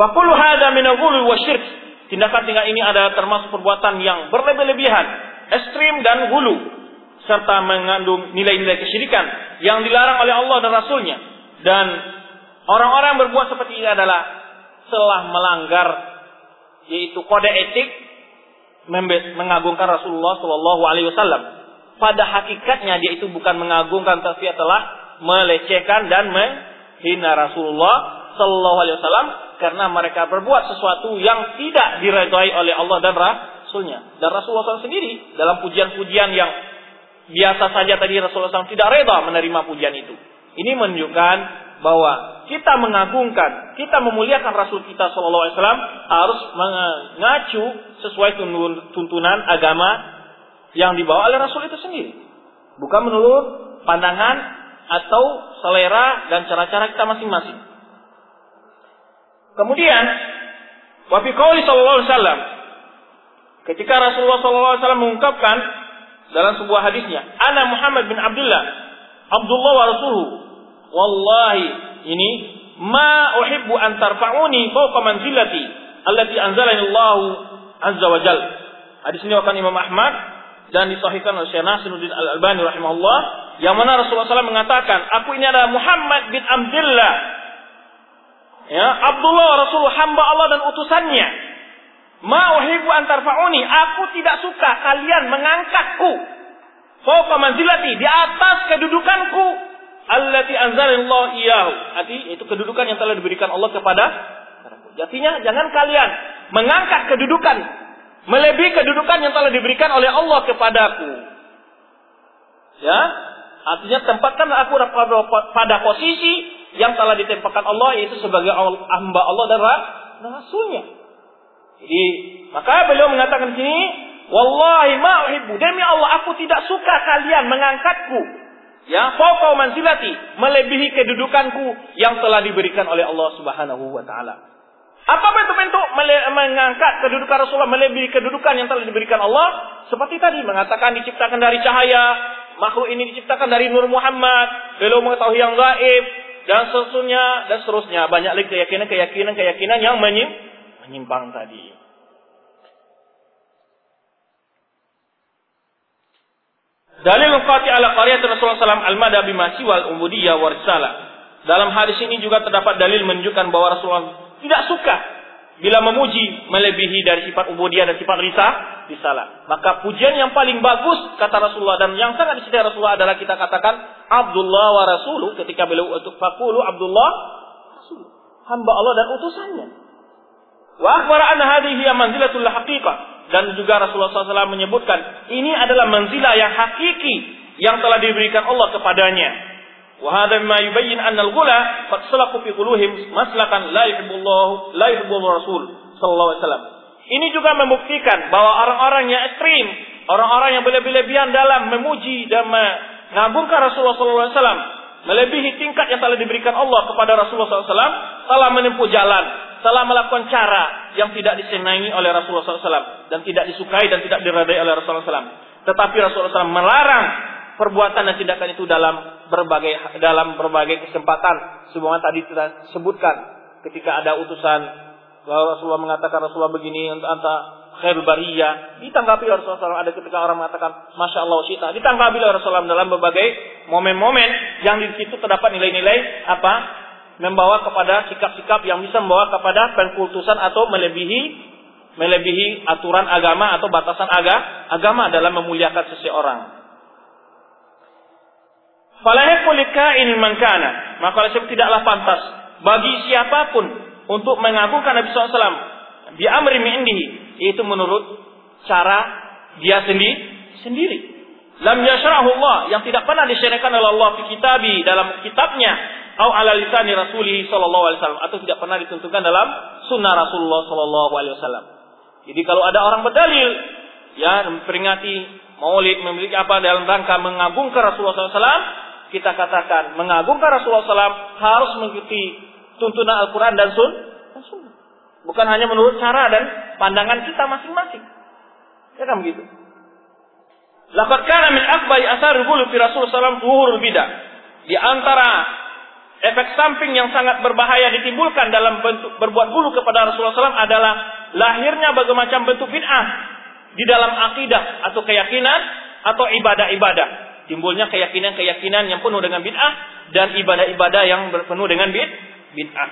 Fakulu hada minagulu wa syirk. Tindakan-tindakan ini adalah termasuk perbuatan yang berlebih-lebihan, ekstrim dan hulu, serta mengandung nilai-nilai kesyirikan yang dilarang oleh Allah dan Rasulnya. Dan orang-orang yang berbuat seperti ini adalah telah melanggar yaitu kode etik mengagungkan Rasulullah Shallallahu Alaihi Wasallam. Pada hakikatnya dia itu bukan mengagungkan tapi telah melecehkan dan menghina Rasulullah Shallallahu Alaihi Wasallam karena mereka berbuat sesuatu yang tidak diredai oleh Allah dan Rasulnya. Dan Rasulullah SAW sendiri dalam pujian-pujian yang biasa saja tadi Rasulullah SAW tidak reda menerima pujian itu. Ini menunjukkan bahwa kita mengagungkan, kita memuliakan Rasul kita Shallallahu Alaihi Wasallam harus mengacu sesuai tuntunan agama yang dibawa oleh Rasul itu sendiri, bukan menurut pandangan atau selera dan cara-cara kita masing-masing. Kemudian, wafi qauli sallallahu alaihi wasallam ketika Rasulullah sallallahu alaihi wasallam mengungkapkan dalam sebuah hadisnya, "Ana Muhammad bin Abdullah, Abdullah wa rasuluhu. Wallahi ini ma uhibbu an tarfa'uni fawqa manzilati allati anzalani Allah azza wa jal." Hadis ini akan Imam Ahmad dan disahihkan oleh Syekh Nasiruddin Al-Albani rahimahullah yang mana Rasulullah SAW mengatakan, "Aku ini adalah Muhammad bin Abdullah Ya, Abdullah Rasul hamba Allah dan utusannya. Ma uhibbu antar fauni. Aku tidak suka kalian mengangkatku. Fauqa manzilati di atas kedudukanku allati anzalallahu iyahu. Arti itu kedudukan yang telah diberikan Allah kepada Jadinya jangan kalian mengangkat kedudukan melebihi kedudukan yang telah diberikan oleh Allah kepadaku. Ya, artinya tempatkan aku pada posisi yang telah ditempatkan Allah yaitu sebagai hamba Allah dan Rasulnya. Jadi maka beliau mengatakan sini, Wallahi ma. Demi Allah aku tidak suka kalian mengangkatku. Ya, fauqa manzilati, melebihi kedudukanku yang telah diberikan oleh Allah Subhanahu wa taala. Apa bentuk-bentuk mengangkat kedudukan Rasulullah melebihi kedudukan yang telah diberikan Allah? Seperti tadi mengatakan diciptakan dari cahaya, makhluk ini diciptakan dari Nur Muhammad, beliau mengetahui yang gaib, dan seterusnya dan seterusnya banyak lagi keyakinan-keyakinan keyakinan yang menyimpang tadi. Dalil qati ala qaryat Rasulullah SAW al-mada bima siwal ubudiyah wa Dalam hadis ini juga terdapat dalil menunjukkan bahwa Rasulullah tidak suka bila memuji melebihi dari sifat ubudiyah dan sifat risah risalah. Maka pujian yang paling bagus kata Rasulullah dan yang sangat dicintai Rasulullah adalah kita katakan Abdullah wa Rasulu ketika beliau untuk fakulu Abdullah Rasul. Hamba Allah dan utusannya. Wa akhbara anna hadhihi manzilatul haqiqah dan juga Rasulullah SAW menyebutkan ini adalah manzilah yang hakiki yang telah diberikan Allah kepadanya. Wahada mimma yubayyin anna al-ghula qad salaku fi quluhim maslakan la yuhibbullahu la yuhibbul rasul sallallahu alaihi wasallam. Ini juga membuktikan bahwa orang-orang yang ekstrim, orang-orang yang berlebih-lebihan dalam memuji dan mengagungkan Rasulullah sallallahu alaihi wasallam melebihi tingkat yang telah diberikan Allah kepada Rasulullah sallallahu alaihi wasallam telah menempuh jalan telah melakukan cara yang tidak disenangi oleh Rasulullah SAW dan tidak disukai dan tidak diradai oleh Rasulullah SAW. Tetapi Rasulullah SAW melarang perbuatan dan tindakan itu dalam berbagai dalam berbagai kesempatan. Semua tadi kita sebutkan ketika ada utusan Rasulullah mengatakan Rasulullah begini untuk anta khairul bariyah ditanggapi oleh Rasulullah ada ketika orang mengatakan masya Allah syita ditanggapi oleh Rasulullah dalam berbagai momen-momen yang di situ terdapat nilai-nilai apa membawa kepada sikap-sikap yang bisa membawa kepada pengkultusan atau melebihi melebihi aturan agama atau batasan aga, agama dalam memuliakan seseorang. Falahiqul ini mankana. Maka oleh tidaklah pantas bagi siapa pun untuk mengagungkan Nabi SAW di amri indihi itu menurut cara dia sendiri sendiri. Lam yasrahu Allah yang tidak pernah disyariatkan oleh Allah di kitabi dalam kitabnya atau ala lisani Rasulih sallallahu alaihi wasallam atau tidak pernah ditentukan dalam sunnah Rasulullah sallallahu alaihi wasallam. Jadi kalau ada orang berdalil ya memperingati Maulid memiliki apa dalam rangka mengagungkan Rasulullah SAW kita katakan mengagungkan Rasulullah SAW harus mengikuti tuntunan Al-Quran dan, sun, Sunnah. Bukan hanya menurut cara dan pandangan kita masing-masing. Ya kan begitu? Laqad kana min akbari asar fi Rasul sallallahu alaihi bidah. Di antara efek samping yang sangat berbahaya ditimbulkan dalam bentuk berbuat bulu kepada Rasulullah SAW adalah lahirnya berbagai macam bentuk bid'ah di dalam akidah atau keyakinan atau ibadah-ibadah. Timbulnya keyakinan-keyakinan yang penuh dengan bid'ah dan ibadah-ibadah yang penuh dengan bid'ah.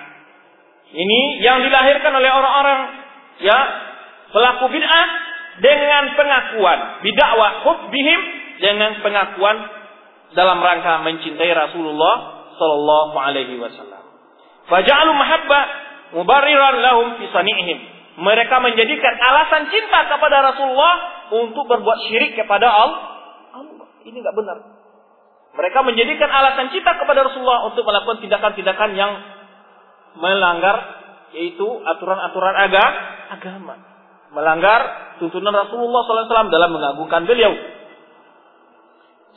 Ini yang dilahirkan oleh orang-orang ya pelaku bid'ah dengan pengakuan bidakwah hubbihim dengan pengakuan dalam rangka mencintai Rasulullah sallallahu alaihi wasallam. Faja'alu mahabbah mubarriran lahum fi sani'ihim. Mereka menjadikan alasan cinta kepada Rasulullah untuk berbuat syirik kepada Allah. Ini enggak benar. Mereka menjadikan alasan cinta kepada Rasulullah untuk melakukan tindakan-tindakan yang melanggar yaitu aturan-aturan agama, melanggar tuntunan Rasulullah SAW dalam mengagungkan beliau.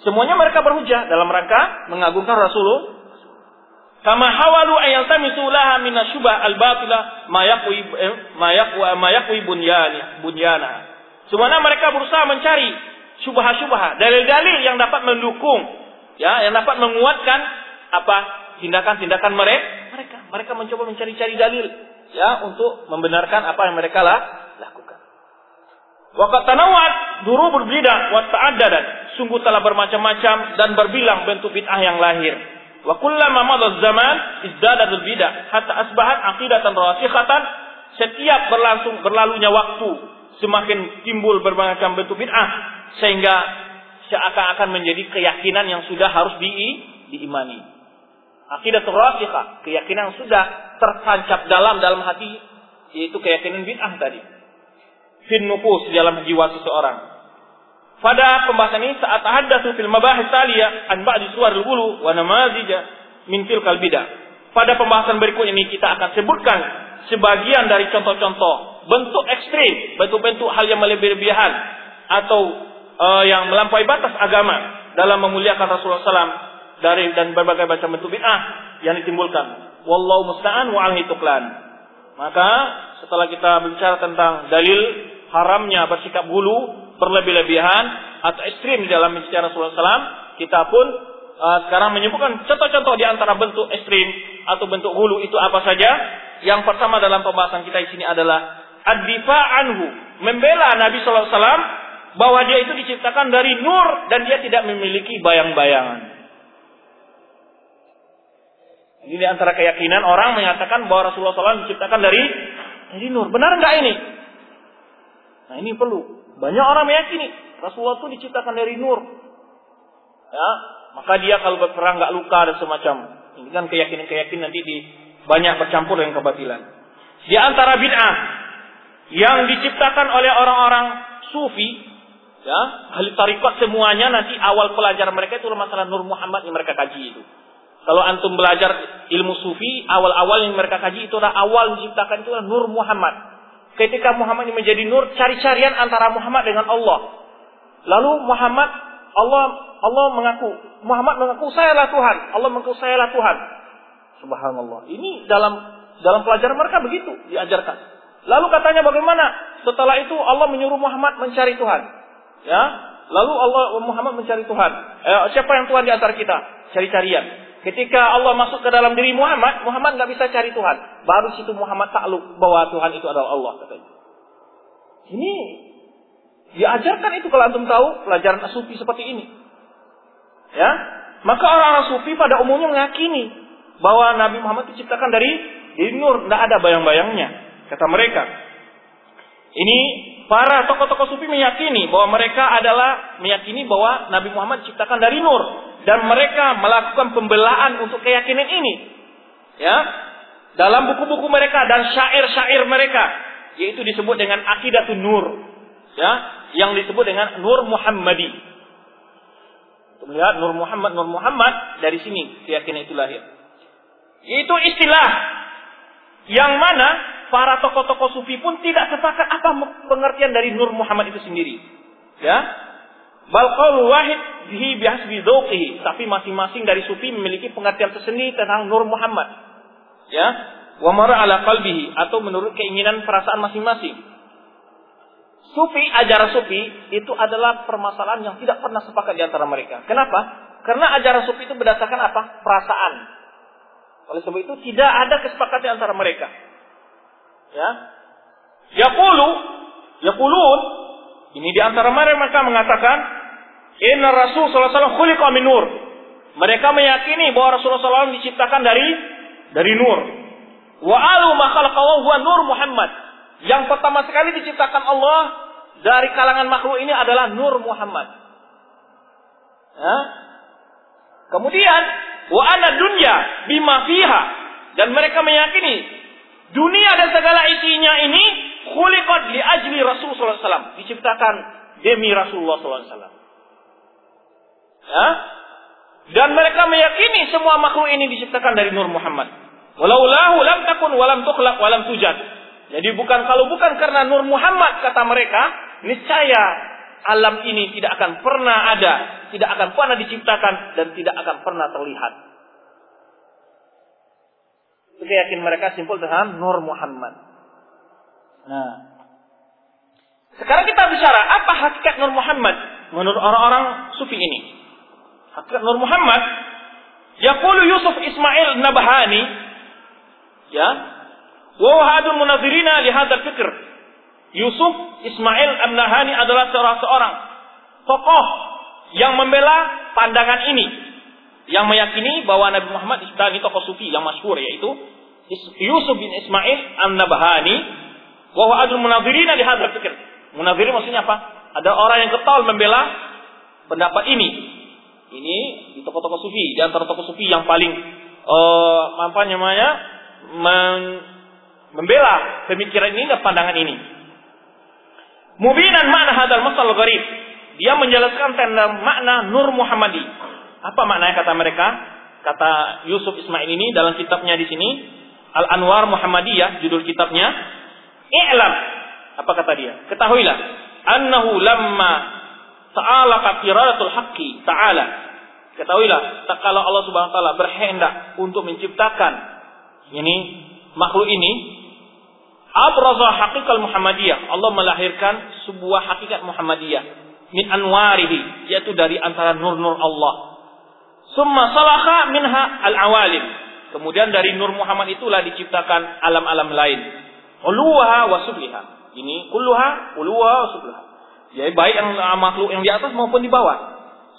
Semuanya mereka berhujah dalam rangka mengagungkan Rasulullah. Kama hawalu ayat tamisu laha minasyubah al-batila mayakwi eh, mayakwi bunyana bunyana. Semuanya mereka berusaha mencari syubah-syubah, dalil-dalil yang dapat mendukung, ya, yang dapat menguatkan apa tindakan-tindakan mereka mereka. Mereka mencoba mencari-cari dalil ya untuk membenarkan apa yang mereka lah, lakukan. Waqat tanawat duru berbeda wa ta'addadat. Sungguh telah bermacam-macam dan berbilang bentuk bid'ah yang lahir. Wa kullama madha zaman izdadat bidah hatta asbahat aqidatan rasikhatan. Setiap berlangsung berlalunya waktu semakin timbul bermacam bentuk bid'ah sehingga seakan-akan menjadi keyakinan yang sudah harus di, diimani. Akidah rasikha, keyakinan sudah tertancap dalam dalam hati, yaitu keyakinan bid'ah tadi. Fin nufus dalam jiwa seseorang. Pada pembahasan ini saat haddatsu fil mabahis taliyah an ba'di suwar al-ghulu wa namazija min tilkal bidah. Pada pembahasan berikutnya ini kita akan sebutkan sebagian dari contoh-contoh bentuk ekstrim, bentuk-bentuk hal yang melebihan atau uh, yang melampaui batas agama dalam memuliakan Rasulullah SAW dari dan berbagai macam bentuk bid'ah yang ditimbulkan. Wallahu musta'an wa alhi tuklan. Maka setelah kita bicara tentang dalil haramnya bersikap bulu, berlebih-lebihan atau ekstrim di dalam bicara Rasulullah SAW, kita pun uh, sekarang menyebutkan contoh-contoh di antara bentuk ekstrim atau bentuk hulu itu apa saja. Yang pertama dalam pembahasan kita di sini adalah ad-difa anhu, membela Nabi SAW bahwa dia itu diciptakan dari nur dan dia tidak memiliki bayang-bayangan. Ini di antara keyakinan orang mengatakan bahwa Rasulullah SAW diciptakan dari dari nur. Benar nggak ini? Nah ini perlu. Banyak orang meyakini Rasulullah itu diciptakan dari nur. Ya, maka dia kalau berperang nggak luka dan semacam. Ini kan keyakinan-keyakinan nanti di banyak bercampur dengan kebatilan. Di antara bid'ah yang diciptakan oleh orang-orang sufi, ya, ahli tarikat semuanya nanti awal pelajaran mereka itu masalah Nur Muhammad yang mereka kaji itu. Kalau antum belajar ilmu sufi, awal-awal yang mereka kaji itu adalah awal menciptakan itu adalah Nur Muhammad. Ketika Muhammad ini menjadi nur, cari-carian antara Muhammad dengan Allah. Lalu Muhammad, Allah Allah mengaku, Muhammad mengaku sayalah Tuhan, Allah mengaku sayalah Tuhan. Subhanallah. Ini dalam dalam pelajaran mereka begitu diajarkan. Lalu katanya bagaimana? Setelah itu Allah menyuruh Muhammad mencari Tuhan. Ya, lalu Allah Muhammad mencari Tuhan. Eh, siapa yang Tuhan di antara kita? Cari-carian. Ketika Allah masuk ke dalam diri Muhammad, Muhammad nggak bisa cari Tuhan. Baru situ Muhammad takluk bahwa Tuhan itu adalah Allah katanya. Ini diajarkan itu kalau antum tahu pelajaran sufi seperti ini. Ya, maka orang-orang sufi pada umumnya meyakini bahwa Nabi Muhammad diciptakan dari dari nur, tidak ada bayang-bayangnya, kata mereka. Ini para tokoh-tokoh sufi meyakini bahwa mereka adalah meyakini bahwa Nabi Muhammad diciptakan dari nur dan mereka melakukan pembelaan untuk keyakinan ini. Ya. Dalam buku-buku mereka dan syair-syair mereka yaitu disebut dengan akidatun nur. Ya, yang disebut dengan nur Muhammadi. Melihat nur Muhammad, nur Muhammad dari sini keyakinan itu lahir. Itu istilah yang mana para tokoh-tokoh sufi pun tidak sepakat apa pengertian dari nur Muhammad itu sendiri. Ya, Bal qaul wahid bihi bihasbi dzauqihi, tapi masing-masing dari sufi memiliki pengertian tersendiri tentang Nur Muhammad. Ya. wa mara ala qalbihi atau menurut keinginan perasaan masing-masing. Sufi, ajaran sufi itu adalah permasalahan yang tidak pernah sepakat di antara mereka. Kenapa? Karena ajaran sufi itu berdasarkan apa? Perasaan. Oleh sebab itu tidak ada kesepakatan antara mereka. Ya. Yaqulu, yaqulun ini di antara mereka mengatakan Inna Rasul sallallahu alaihi wasallam nur. Mereka meyakini bahwa Rasulullah SAW diciptakan dari dari nur. Wa alu huwa nur Muhammad. Yang pertama sekali diciptakan Allah dari kalangan makhluk ini adalah nur Muhammad. Ya? Kemudian wa ana dunya bima fiha dan mereka meyakini dunia dan segala isinya ini khuliqat li ajli Rasulullah SAW diciptakan demi Rasulullah SAW. Ya? Dan mereka meyakini semua makhluk ini diciptakan dari Nur Muhammad. Walau lahu lam takun walam tukhlaq walam tujad. Jadi bukan kalau bukan karena Nur Muhammad kata mereka, niscaya alam ini tidak akan pernah ada, tidak akan pernah diciptakan dan tidak akan pernah terlihat. Itu yakin mereka simpul dengan Nur Muhammad. Nah, sekarang kita bicara apa hakikat Nur Muhammad menurut orang-orang sufi ini. Hakikat Nur Muhammad Yaqulu Yusuf Ismail Nabahani ya wa hadul munazirina li hadzal fikr. Yusuf Ismail An-Nahani adalah seorang seorang tokoh yang membela pandangan ini yang meyakini bahwa Nabi Muhammad ini tokoh sufi yang masyhur yaitu Yusuf bin Ismail An-Nabhani wa huwa adul munazirina li hadzal fikr Munazirin maksudnya apa? Ada orang yang ketol membela pendapat ini ini di tokoh-tokoh sufi, di antara tokoh sufi yang paling uh, apa namanya men, membela pemikiran ini dan pandangan ini. Mubinan makna hadal masal gharib. Dia menjelaskan tentang makna Nur Muhammadi. Apa maknanya kata mereka? Kata Yusuf Ismail ini dalam kitabnya di sini Al Anwar Muhammadiyah judul kitabnya. I'lam. Apa kata dia? Ketahuilah annahu lamma Ta'ala iradatul haqqi ta'ala. Ketahuilah, kalau Allah Subhanahu wa taala berkehendak untuk menciptakan ini makhluk ini, abraza haqiqal Muhammadiyah. Allah melahirkan sebuah hakikat Muhammadiyah min anwarihi, yaitu dari antara nur-nur Allah. Summa salakha minha al-awalim. Kemudian dari nur Muhammad itulah diciptakan alam-alam lain. Uluha wa subliha. Ini kulluha, uluha wa subliha. Ya, baik yang makhluk yang di atas maupun di bawah.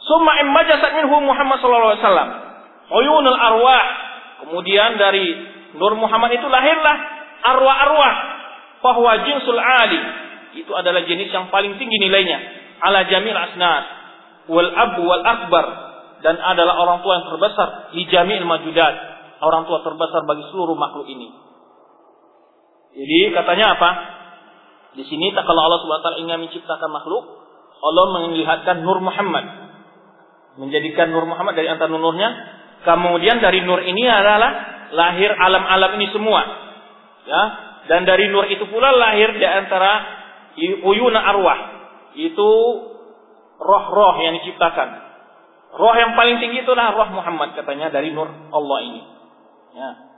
Summa immajasat minhu Muhammad sallallahu alaihi wasallam. Uyunul arwah. Kemudian dari Nur Muhammad itu lahirlah arwah-arwah. Bahwa jinsul ali. Itu adalah jenis yang paling tinggi nilainya. Ala jamil asnad. Wal abu wal akbar. Dan adalah orang tua yang terbesar. Di jamil majudat. Orang tua terbesar bagi seluruh makhluk ini. Jadi katanya apa? Di sini tak kalau Allah Subhanahu wa ingin menciptakan makhluk, Allah melihatkan Nur Muhammad. Menjadikan Nur Muhammad dari antara nurnya, kemudian dari nur ini adalah lahir alam-alam ini semua. Ya, dan dari nur itu pula lahir di antara uyuna arwah. Itu roh-roh yang diciptakan. Roh yang paling tinggi itulah roh Muhammad katanya dari nur Allah ini. Ya.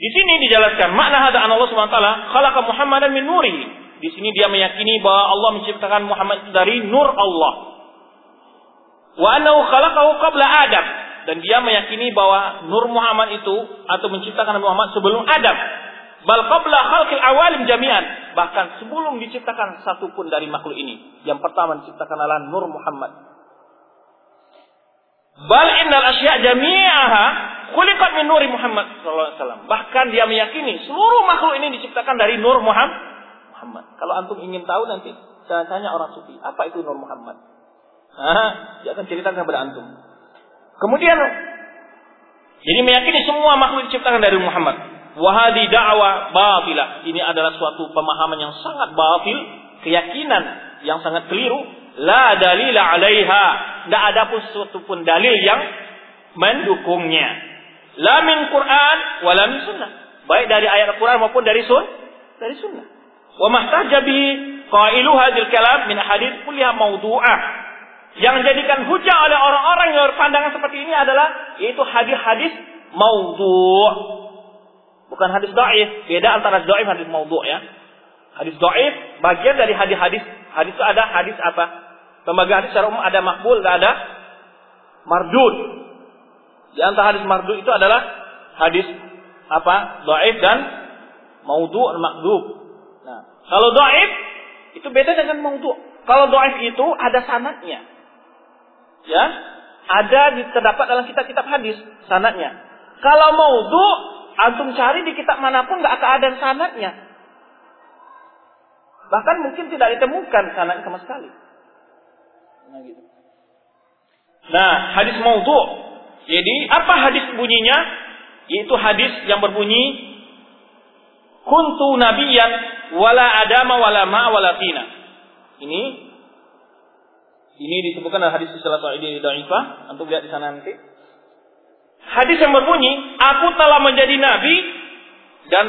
Di sini dijelaskan makna hada Allah Subhanahu wa taala khalaqa Muhammadan min nuri. Di sini dia meyakini bahwa Allah menciptakan Muhammad dari nur Allah. Wa annahu khalaqahu qabla Adam dan dia meyakini bahwa nur Muhammad itu atau menciptakan Muhammad sebelum Adam. Bal qabla khalqil awalim jami'an. Bahkan sebelum diciptakan satu pun dari makhluk ini. Yang pertama diciptakan adalah nur Muhammad. Bal innal asya' jami'aha Kulikat min nuri Muhammad SAW. Bahkan dia meyakini seluruh makhluk ini diciptakan dari nur Muhammad. Muhammad. Kalau antum ingin tahu nanti saya tanya orang sufi, apa itu nur Muhammad? Hah? dia akan ceritakan kepada antum. Kemudian jadi meyakini semua makhluk diciptakan dari Muhammad. Wahadi da'wa batilah. Ini adalah suatu pemahaman yang sangat batil, keyakinan yang sangat keliru. La dalila alaiha. Tidak ada pun suatu pun dalil yang mendukungnya. La min Quran wa la min sunnah. Baik dari ayat Al-Quran maupun dari sun dari sunnah. Wa mahtaja bi qailu hadil kalam min hadits kulliha mawdu'ah. Yang jadikan hujah oleh orang-orang yang berpandangan seperti ini adalah yaitu hadis-hadis maudhu'. Bukan hadis dhaif. Beda antara dhaif hadis maudhu ya. Hadis dhaif bagian dari hadis-hadis. Hadis itu ada hadis apa? Pembagian hadis secara umum ada makbul dan ada mardud. Di antara hadis mardud itu adalah hadis apa? Dhaif dan maudhu dan makdub. Nah, kalau dhaif itu beda dengan maudhu. Kalau dhaif itu ada sanatnya. Ya, ada terdapat dalam kitab-kitab hadis sanatnya. Kalau maudhu antum cari di kitab mana pun nggak akan ada sanatnya. Bahkan mungkin tidak ditemukan sanat sama sekali. Nah, gitu. Nah, hadis maudhu. Jadi apa hadis bunyinya? Yaitu hadis yang berbunyi kuntu nabiyan wala adama wala ma wala tina. Ini ini disebutkan dalam hadis salah satu ini dhaifah, untuk lihat di sana nanti. Hadis yang berbunyi, aku telah menjadi nabi dan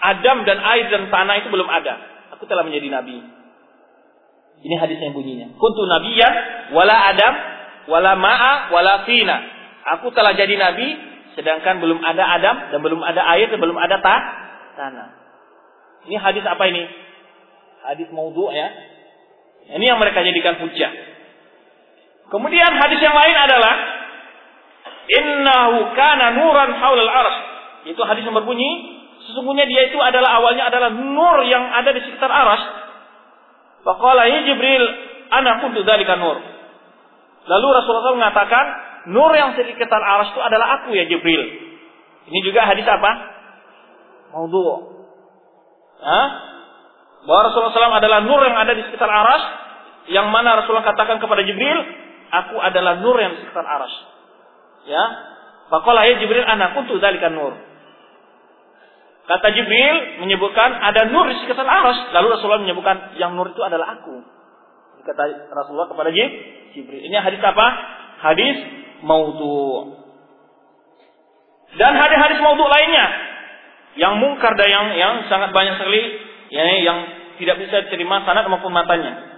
Adam dan air dan tanah itu belum ada. Aku telah menjadi nabi. Ini hadis yang bunyinya. Kuntu nabiyan wala Adam wala ma'a wala fina. Aku telah jadi nabi sedangkan belum ada Adam dan belum ada air dan belum ada ta tanah. Ini hadis apa ini? Hadis maudhu ya. Ini yang mereka jadikan hujah. Kemudian hadis yang lain adalah innahu kana nuran haulal arsy. Itu hadis yang berbunyi sesungguhnya dia itu adalah awalnya adalah nur yang ada di sekitar aras. Faqala ya Jibril, ana kuntu dzalika nur. Lalu Rasulullah SAW mengatakan, nur yang di sekitar aras itu adalah aku ya Jibril. Ini juga hadis apa? Maudhu. Hah? bahwa Rasulullah SAW adalah nur yang ada di sekitar aras, yang mana Rasulullah katakan kepada Jibril, aku adalah nur yang di sekitar aras. Ya, ya Jibril anak untuk dalikan nur. Kata Jibril menyebutkan ada nur di sekitar aras. Lalu Rasulullah menyebutkan yang nur itu adalah aku. Kata Rasulullah kepada Jibril. Ini hadis apa? Hadis maudhu. Dan hadis-hadis maudhu lainnya yang mungkar dan yang yang sangat banyak sekali ya, yang tidak bisa diterima sanad maupun matanya.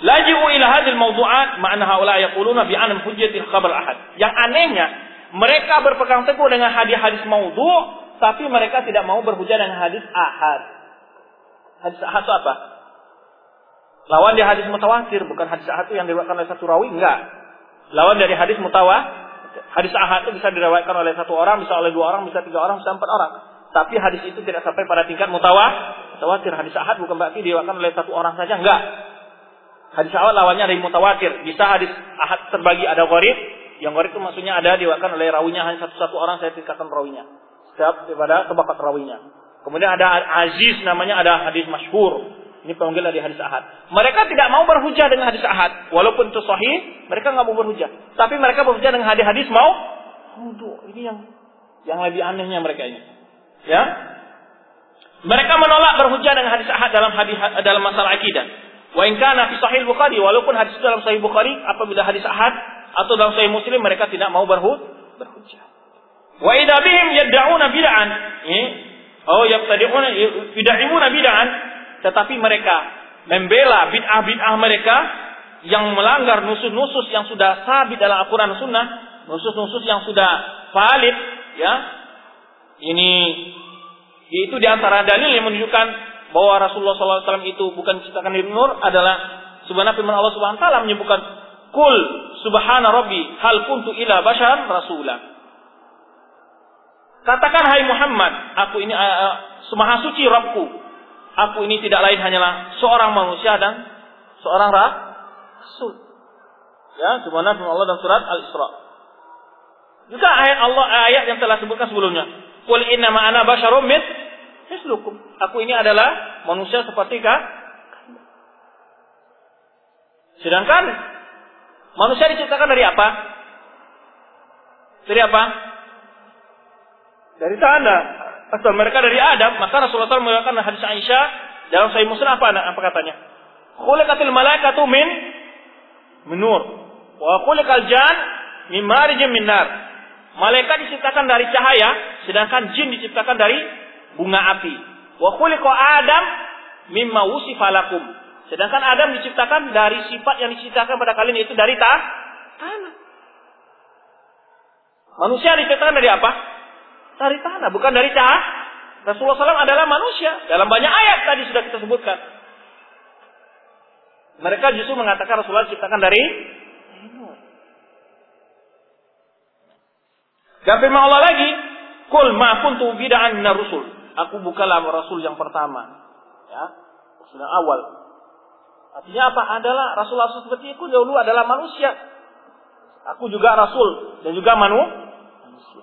Laji'u ila hadil mawdu'at ma'ana haula yaquluna bi anam hujjatil khabar ahad. Yang anehnya, mereka berpegang teguh dengan hadis-hadis maudhu tapi mereka tidak mau berhujah dengan hadis ahad. Hadis ahad itu apa? Lawan dari hadis mutawatir, bukan hadis ahad itu yang diriwayatkan oleh satu rawi, enggak. Lawan dari hadis mutawa, hadis ahad itu bisa diriwayatkan oleh satu orang, bisa oleh dua orang, bisa tiga orang, bisa empat orang. Tapi hadis itu tidak sampai pada tingkat mutawa, mutawatir. Hadis ahad bukan berarti diriwayatkan oleh satu orang saja, enggak. Hadis ahad lawannya dari mutawatir. Bisa hadis ahad terbagi ada gharib, yang gharib itu maksudnya ada diriwayatkan oleh rawinya hanya satu-satu orang saya tingkatkan rawinya. Setiap daripada kebakat rawinya. Kemudian ada aziz namanya ada hadis masyhur. Ini panggil dari hadis ahad. Mereka tidak mau berhujah dengan hadis ahad. Walaupun itu sahih, mereka nggak mau berhujah. Tapi mereka berhujah dengan hadis-hadis mau. Untuk ini yang yang lebih anehnya mereka ini. Ya. Mereka menolak berhujah dengan hadis ahad dalam hadis dalam masalah akidah. Wa in kana fi sahih Bukhari walaupun hadis itu dalam sahih Bukhari apabila hadis ahad atau dalam sahih Muslim mereka tidak mau berhujah. Wa idza bihim yad'una bid'an. Oh yaqtadi'una bid'imuna bid'an, tetapi mereka membela bid'ah-bid'ah mereka yang melanggar nusus-nusus yang sudah sabit dalam Al-Quran Sunnah, nusus-nusus yang sudah valid, ya, ini itu di antara dalil yang menunjukkan bahwa Rasulullah SAW itu bukan ciptakan dari nur adalah sebenarnya firman Allah Subhanahu Wa Taala menyebutkan Kul subhana rabbi hal kuntu ila bashar rasulah. Katakan hai Muhammad, aku ini uh, semaha suci Rabbku. Aku ini tidak lain hanyalah seorang manusia dan seorang rasul. Ya, subhanahu Allah dalam surat Al-Isra. Juga ayat Allah ayat yang telah sebutkan sebelumnya. Qul inna ma ana basyarum mislukum. Aku ini adalah manusia seperti kah? Sedangkan manusia diciptakan dari apa? Dari apa? Dari tanah. Asal mereka dari Adam, maka Rasulullah SAW mengatakan hadis Aisyah dalam Sahih Muslim apa apa katanya? Khuliqatil malaikatu min menur. Wa khuliqal jan min marijin. Malaikat diciptakan dari cahaya, sedangkan jin diciptakan dari bunga api. Wa khuliqa Adam mimma wusifa lakum. Sedangkan Adam diciptakan dari sifat yang diciptakan pada kalian itu dari ta tanah. Manusia diciptakan dari apa? Dari tanah, bukan dari cahaya. Rasulullah SAW adalah manusia. Dalam banyak ayat tadi sudah kita sebutkan. Mereka justru mengatakan Rasulullah diciptakan dari Dan firman Allah lagi, "Kul ma kuntu bid'an rusul." Aku bukanlah rasul yang pertama. Ya, rasul yang awal. Artinya apa? Adalah rasul-rasul seperti itu dahulu adalah manusia. Aku juga rasul dan juga manu manusia.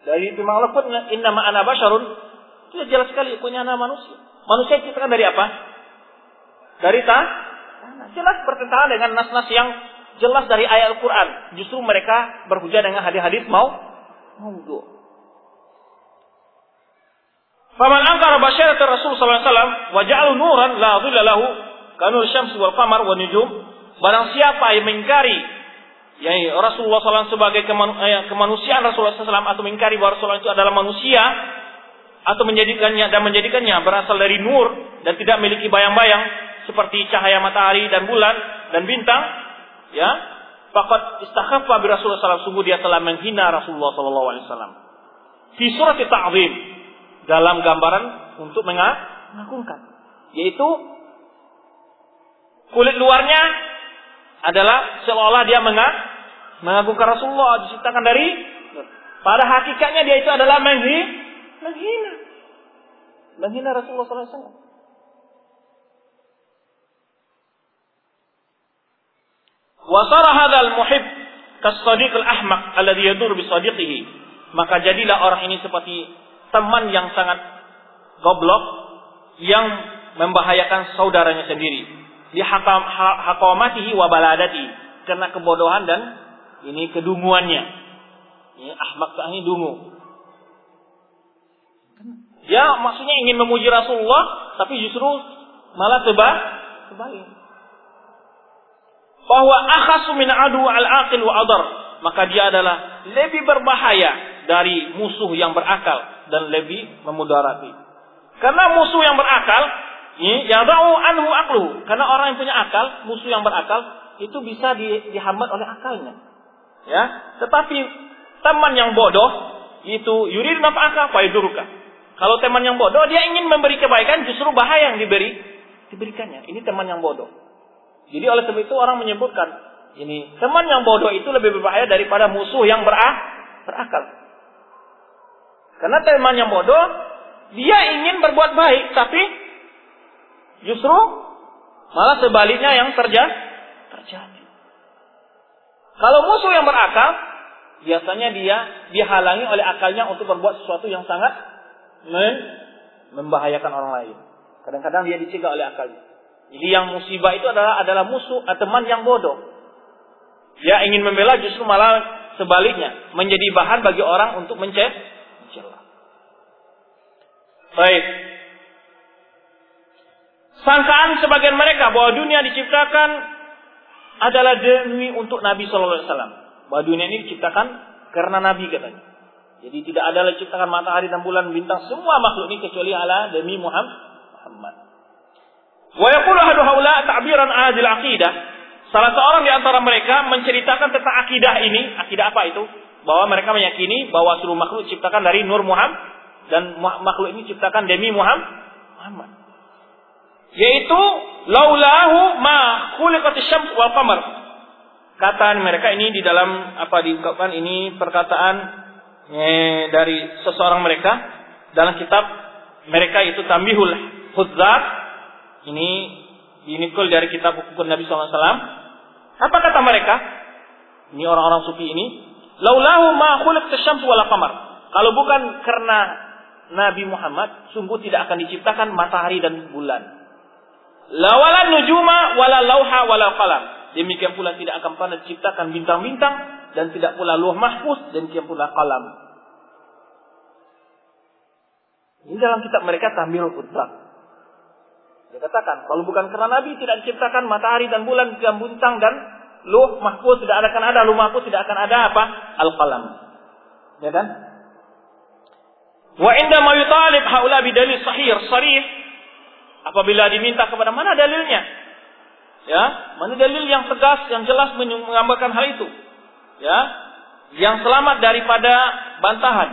Dari Allah pun inna ma'ana basyarun itu jelas sekali punya nama manusia. Manusia diciptakan dari apa? Dari tanah. Jelas bertentangan dengan nas-nas yang jelas dari ayat Al-Quran. Justru mereka berhujah dengan hadis-hadis mau maudhu. Faman angkara basyarat Rasul sallallahu alaihi wasallam wa ja'alu nuran la dhilla lahu kanul syams wal qamar wa. Barang siapa yang mengingkari ya Rasulullah SAW sebagai kemanu, eh, kemanusiaan Rasulullah SAW atau mengingkari bahwa Rasulullah itu adalah manusia atau menjadikannya dan menjadikannya berasal dari nur dan tidak memiliki bayang-bayang seperti cahaya matahari dan bulan dan bintang ya fakat istakhaffa bi Rasulullah SAW sungguh dia telah menghina Rasulullah wasallam. Fi surat ta'zim dalam gambaran untuk mengagungkan yaitu kulit luarnya adalah seolah dia mengagungkan Rasulullah diciptakan dari pada hakikatnya dia itu adalah menghina menghina menghina Rasulullah wasallam. Wasara hadzal muhib kasadiq al-ahmaq alladhi yadur bi sadiqihi. Maka jadilah orang ini seperti teman yang sangat goblok yang membahayakan saudaranya sendiri. Di hakamatihi wa baladati karena kebodohan dan ini kedunguannya. Ini ahmak ini dungu. Ya maksudnya ingin memuji Rasulullah tapi justru malah tebal terbalik bahwa akhasu min adu al-aqil wa adar, maka dia adalah lebih berbahaya dari musuh yang berakal dan lebih memudarati. Karena musuh yang berakal, yang tahu anhu aklu. Karena orang yang punya akal, musuh yang berakal itu bisa di, dihambat oleh akalnya. Ya, tetapi teman yang bodoh itu yurid nafa'aka faidurka. Kalau teman yang bodoh dia ingin memberi kebaikan justru bahaya yang diberi diberikannya. Ini teman yang bodoh. Jadi oleh sebab itu orang menyebutkan ini teman yang bodoh itu lebih berbahaya daripada musuh yang berak, berakal. Karena teman yang bodoh dia ingin berbuat baik tapi justru malah sebaliknya yang terjadi. terjadi. Kalau musuh yang berakal biasanya dia dihalangi oleh akalnya untuk berbuat sesuatu yang sangat membahayakan orang lain. Kadang-kadang dia dicegah oleh akalnya. Jadi yang musibah itu adalah adalah musuh atau teman yang bodoh. Dia ingin membela justru malah sebaliknya menjadi bahan bagi orang untuk mencela. Baik. Sangkaan sebagian mereka bahwa dunia diciptakan adalah demi untuk Nabi Shallallahu Alaihi Wasallam. Bahwa dunia ini diciptakan karena Nabi katanya. Jadi tidak ada lagi ciptakan matahari dan bulan bintang semua makhluk ini kecuali Allah demi Muhammad. Wa yaqulu ahadu haula ta'biran adil aqidah. Salah seorang di antara mereka menceritakan tentang akidah ini, akidah apa itu? Bahwa mereka meyakini bahwa seluruh makhluk diciptakan dari nur Muhammad dan makhluk ini diciptakan demi Muhammad. Yaitu laulahu ma khuliqatis syams wal qamar. Kata mereka ini di dalam apa diungkapkan ini perkataan eh, dari seseorang mereka dalam kitab mereka itu Tambihul Hudzat ini dinikul dari kitab hukum Nabi SAW. Apa kata mereka? Ini orang-orang sufi ini. Laulahu ma khuliq tasyamsu wal qamar. Kalau bukan karena Nabi Muhammad, sungguh tidak akan diciptakan matahari dan bulan. Lawalan nujuma wala lauha wala qalam. Demikian pula tidak akan pernah diciptakan bintang-bintang dan tidak pula luh mahfuz dan demikian pula qalam. Ini dalam kitab mereka Tamil Qudrak. Dia katakan, kalau bukan karena Nabi tidak diciptakan matahari dan bulan dan bintang dan luh mahfuz tidak akan ada, luh mahfuz tidak akan ada apa? Al-qalam. Ya kan? Wa inda ma yutalib haula bidalil sahih sarih apabila diminta kepada mana dalilnya? Ya, mana dalil yang tegas yang jelas menggambarkan hal itu? Ya. yang selamat daripada bantahan.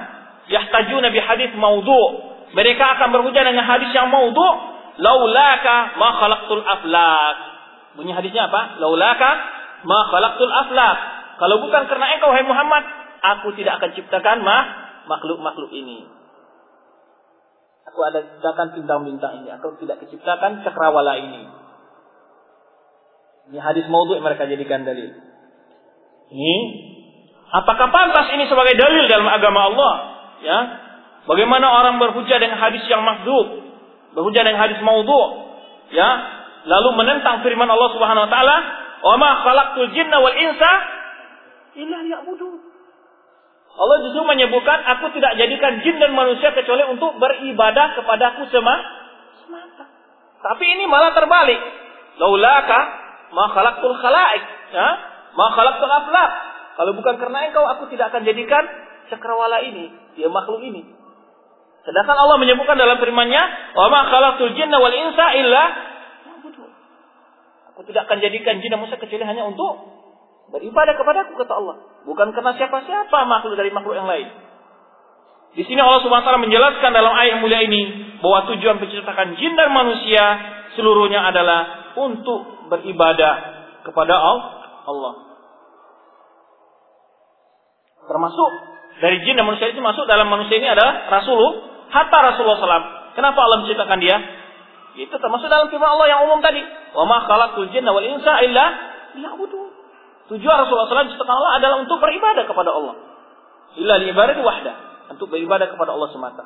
Yahtajuna bi hadis maudhu. Mereka akan berhujah dengan hadis yang maudhu. Laulaka ma khalaqtul aflak. Bunyi hadisnya apa? Laulaka ma khalaqtul aflak. Kalau bukan karena engkau hai Muhammad, aku tidak akan ciptakan ma makhluk-makhluk ini. Aku ada ciptakan bintang-bintang ini. Aku tidak keciptakan cakrawala ini. Ini hadis maudhu mereka jadikan dalil. Ini apakah pantas ini sebagai dalil dalam agama Allah? Ya. Bagaimana orang berhujah dengan hadis yang makhdub, berhujah dengan hadis maudhu, ya, lalu menentang firman Allah Subhanahu wa taala, "Wa ma khalaqtul jinna wal insa illa liya'budun." Allah justru menyebutkan aku tidak jadikan jin dan manusia kecuali untuk beribadah kepadaku semata. Tapi ini malah terbalik. Laulaka ma khalaqtul khalaik, ya? Ma khalaqtul aflaq. Kalau bukan karena engkau aku tidak akan jadikan cakrawala ini, dia makhluk ini. Sedangkan Allah menyebutkan dalam firman-Nya, "Wa ma khalaqtul jinna wal insa illa Aku tidak akan jadikan jin dan manusia kecuali hanya untuk beribadah kepadaku kata Allah, bukan karena siapa-siapa makhluk dari makhluk yang lain. Di sini Allah Subhanahu wa taala menjelaskan dalam ayat mulia ini bahwa tujuan penciptakan jin dan manusia seluruhnya adalah untuk beribadah kepada Allah. Termasuk dari jin dan manusia itu masuk dalam manusia ini adalah Rasulullah, hatta Rasulullah SAW. Kenapa Allah menciptakan dia? Itu termasuk dalam firman Allah yang umum tadi. Wa ma khalaqtul jinna wal insa illa liya'budun. Tujuan Rasulullah SAW diciptakan Allah adalah untuk beribadah kepada Allah. Illa li ibadati wahda. Untuk beribadah kepada Allah semata.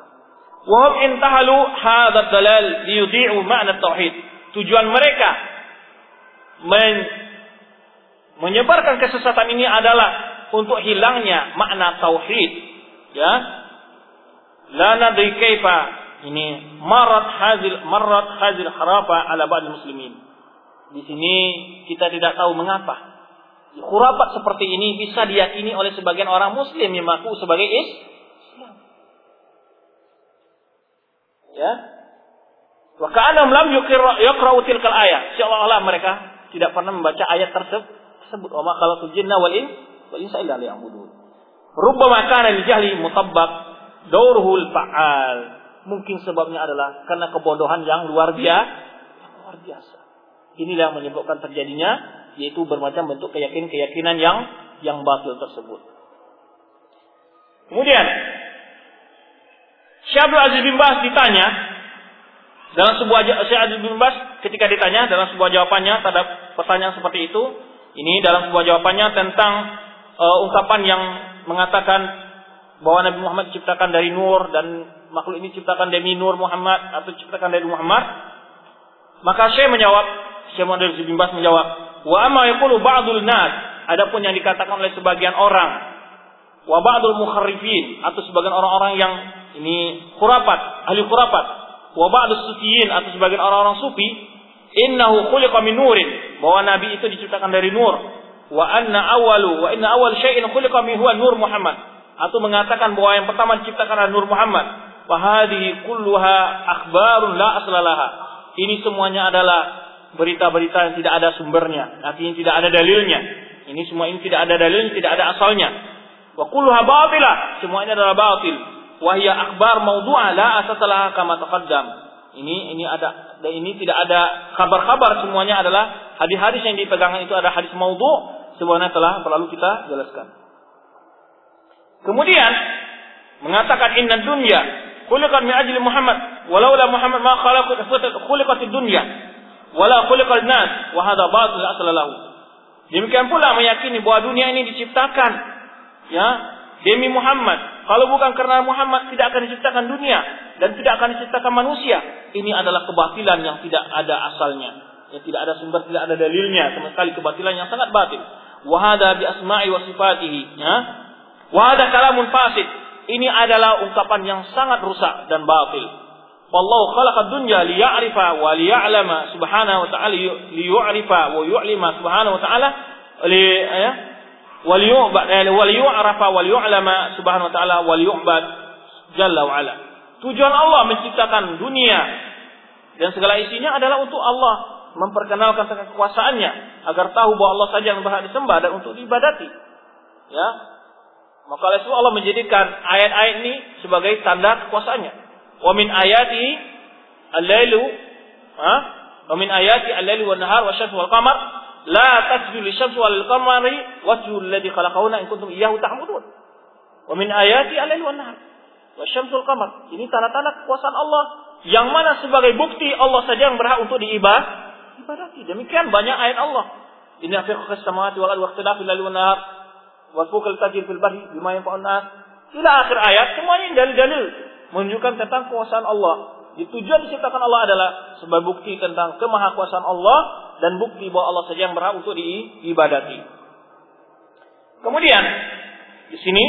Wa hum intahalu hadzal dalal liyudhi'u ma'na tauhid. Tujuan mereka men menyebarkan kesesatan ini adalah untuk hilangnya makna tauhid. Ya. La nadri ini marat hazil marat hazil harafa ala ba'd muslimin. Di sini kita tidak tahu mengapa khurafat seperti ini bisa diyakini oleh sebagian orang muslim yang mengaku sebagai Islam. Ya. Wa ka'annahum lam yaqra'u tilkal ayat. Seolah-olah mereka tidak pernah membaca ayat tersebut. Wa ma khalaqul jinna wal in wal insa illa liya'budun. Rubbama kana li jahli mutabbaq dauruhul fa'al Mungkin sebabnya adalah karena kebodohan yang luar biasa. Luar biasa. Inilah yang menyebabkan terjadinya yaitu bermacam bentuk keyakinan-keyakinan yang yang batil tersebut. Kemudian Syekh Aziz bin Bas ditanya dalam sebuah Syekh Aziz bin Bas ketika ditanya dalam sebuah jawabannya terhadap pertanyaan seperti itu, ini dalam sebuah jawabannya tentang uh, ungkapan yang mengatakan bahwa Nabi Muhammad diciptakan dari nur dan makhluk ini diciptakan dari nur Muhammad atau diciptakan dari Muhammad? Maka saya menjawab, Syekh Muhammad bin Bas menjawab, wa amma yaqulu ba'dul nas, adapun yang dikatakan oleh sebagian orang, wa ba'dul mukharrifin atau sebagian orang-orang yang ini khurafat, ahli khurafat, wa ba'dus sufiyin atau sebagian orang-orang sufi, innahu khuliqa min nurin, bahwa nabi itu diciptakan dari nur, wa anna awalu wa inna awal syai'in khuliqa min huwa nur Muhammad. Atau mengatakan bahwa yang pertama diciptakan adalah nur Muhammad. Fahadihi kulluha akhbarun la aslalaha. Ini semuanya adalah berita-berita yang tidak ada sumbernya, artinya tidak ada dalilnya. Ini semua ini tidak ada dalilnya, tidak ada asalnya. Wa kulluha batilah, semua ini adalah batil. Wahya akhbar maudhu'a la asasalaha kama taqaddam. Ini ini ada dan ini tidak ada kabar-kabar semuanya adalah hadis-hadis yang dipegangkan itu ada hadis maudhu semuanya telah berlalu kita jelaskan. Kemudian mengatakan inna dunya khuliqat min ajli Muhammad walau la Muhammad ma khalaqat khuliqat dunya wala khuliqat nas wa hadha batil asal lahu. Demikian pula meyakini bahwa dunia ini diciptakan ya demi Muhammad. Kalau bukan karena Muhammad tidak akan diciptakan dunia dan tidak akan diciptakan manusia. Ini adalah kebatilan yang tidak ada asalnya yang tidak ada sumber tidak ada dalilnya sama sekali. Kebatilan yang sangat batil. Wahada bi asma'i wa sifatihi ya. Wahada kalamun fasid. Ini adalah ungkapan yang sangat rusak dan batil. Wallahu khalaqad dunya liya'rifa wa liya'lama subhanahu wa ta'ala liyu'rifa wa yu'lima subhanahu wa ta'ala li ya wa liyu'rafa wa liyu'lama subhanahu wa ta'ala wa liyu'bad jalla wa ala. Tujuan Allah menciptakan dunia dan segala isinya adalah untuk Allah memperkenalkan kekuasaannya agar tahu bahwa Allah saja yang berhak disembah dan untuk diibadati. Ya, Maka oleh Allah menjadikan ayat-ayat ini sebagai tanda kekuasaannya. Wa min ayati al-lailu ha? Wa min ayati al-lailu wan nahar wasyamsu wal qamar la tasjudu lisyamsi wal qamari wasjudu alladhi khalaqahunna in kuntum iyyahu ta'budun. Wa min ayati al-lailu wan nahar wasyamsu wal qamar. Ini tanda-tanda kekuasaan Allah yang mana sebagai bukti Allah saja yang berhak untuk diibadah. Ibadati. Demikian banyak ayat Allah. Inna fi khalqis samawati wal ardi wa ikhtilafil laili wan nahar wa fukal tajir fil bahri bima yanfa'un nas. Ila akhir ayat semuanya dalil-dalil menunjukkan tentang kekuasaan Allah. Di tujuan diciptakan Allah adalah sebagai bukti tentang kemahakuasaan Allah dan bukti bahwa Allah saja yang berhak untuk diibadati. Kemudian di sini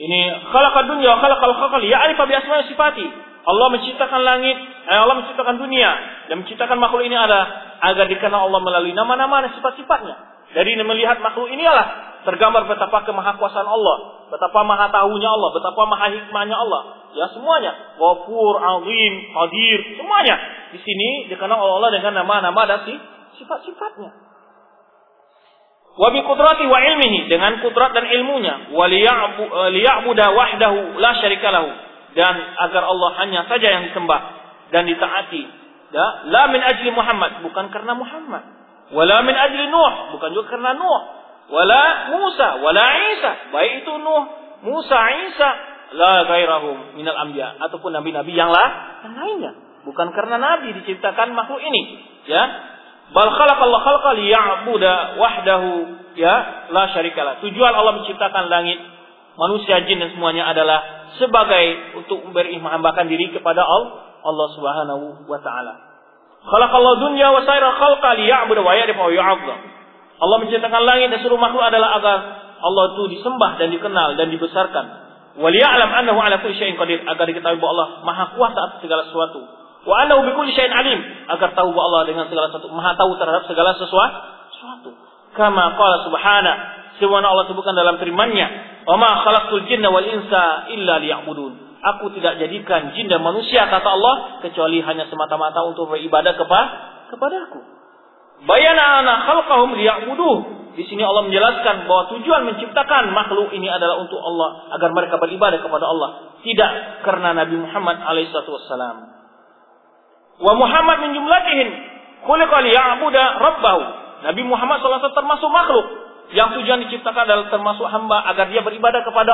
ini khalaqad dunya wa khalaqal khalqal ya'rifa bi asma'i sifati. Allah menciptakan langit, eh, Allah menciptakan dunia dan menciptakan makhluk ini adalah agar dikenal Allah melalui nama-nama dan sifat-sifatnya. Dari melihat makhluk inilah tergambar betapa kemahakuasaan Allah, betapa maha tahunya Allah, betapa maha hikmahnya Allah. Ya semuanya, Ghafur, Azim, Qadir, semuanya di sini dikenal oleh Allah dengan nama-nama dan sifat-sifatnya. Wa bi qudrati wa ilmihi dengan kudrat dan ilmunya, wa liya'budu wahdahu la syarikalahu dan agar Allah hanya saja yang disembah dan ditaati. Ya, la min ajli Muhammad, bukan karena Muhammad. Wala min ajli Nuh, bukan juga karena Nuh wala Musa, wala Isa. Baik itu Nuh, Musa, Isa, la gairahum minal anbiya ataupun nabi-nabi yang lah yang lainnya. Bukan karena nabi diciptakan makhluk ini, ya. Bal khalaqallahu khalqa liya'budu wahdahu, ya, la syarikalah. Tujuan Allah menciptakan langit, manusia, jin dan semuanya adalah sebagai untuk beribadah diri kepada Allah, Allah Subhanahu wa taala. Khalaqallahu dunya wa sayra khalqa liya'budu wa ya'rifu wa. Allah menciptakan langit dan seluruh makhluk adalah agar Allah itu disembah dan dikenal dan dibesarkan. Waliya'lam annahu ala kulli syai'in qadir agar diketahui bahwa Allah Maha kuasa atas segala sesuatu. Wa annahu bi kulli syai'in alim agar tahu bahwa Allah dengan segala sesuatu Maha tahu terhadap segala sesuatu. Kama qala subhana sebagaimana Allah sebutkan dalam firman-Nya, "Wa ma khalaqtul jinna wal insa illa liya'budun." Aku tidak jadikan jin dan manusia kata Allah kecuali hanya semata-mata untuk beribadah kepada kepadaku. Bayana ana khalqahum liya'buduh. Di sini Allah menjelaskan bahwa tujuan menciptakan makhluk ini adalah untuk Allah agar mereka beribadah kepada Allah, tidak karena Nabi Muhammad alaihissalatu wassalam. Wa Muhammad min jumlatihim khuliqa liya'budu rabbahu. Nabi Muhammad SAW termasuk makhluk yang tujuan diciptakan adalah termasuk hamba agar dia beribadah kepada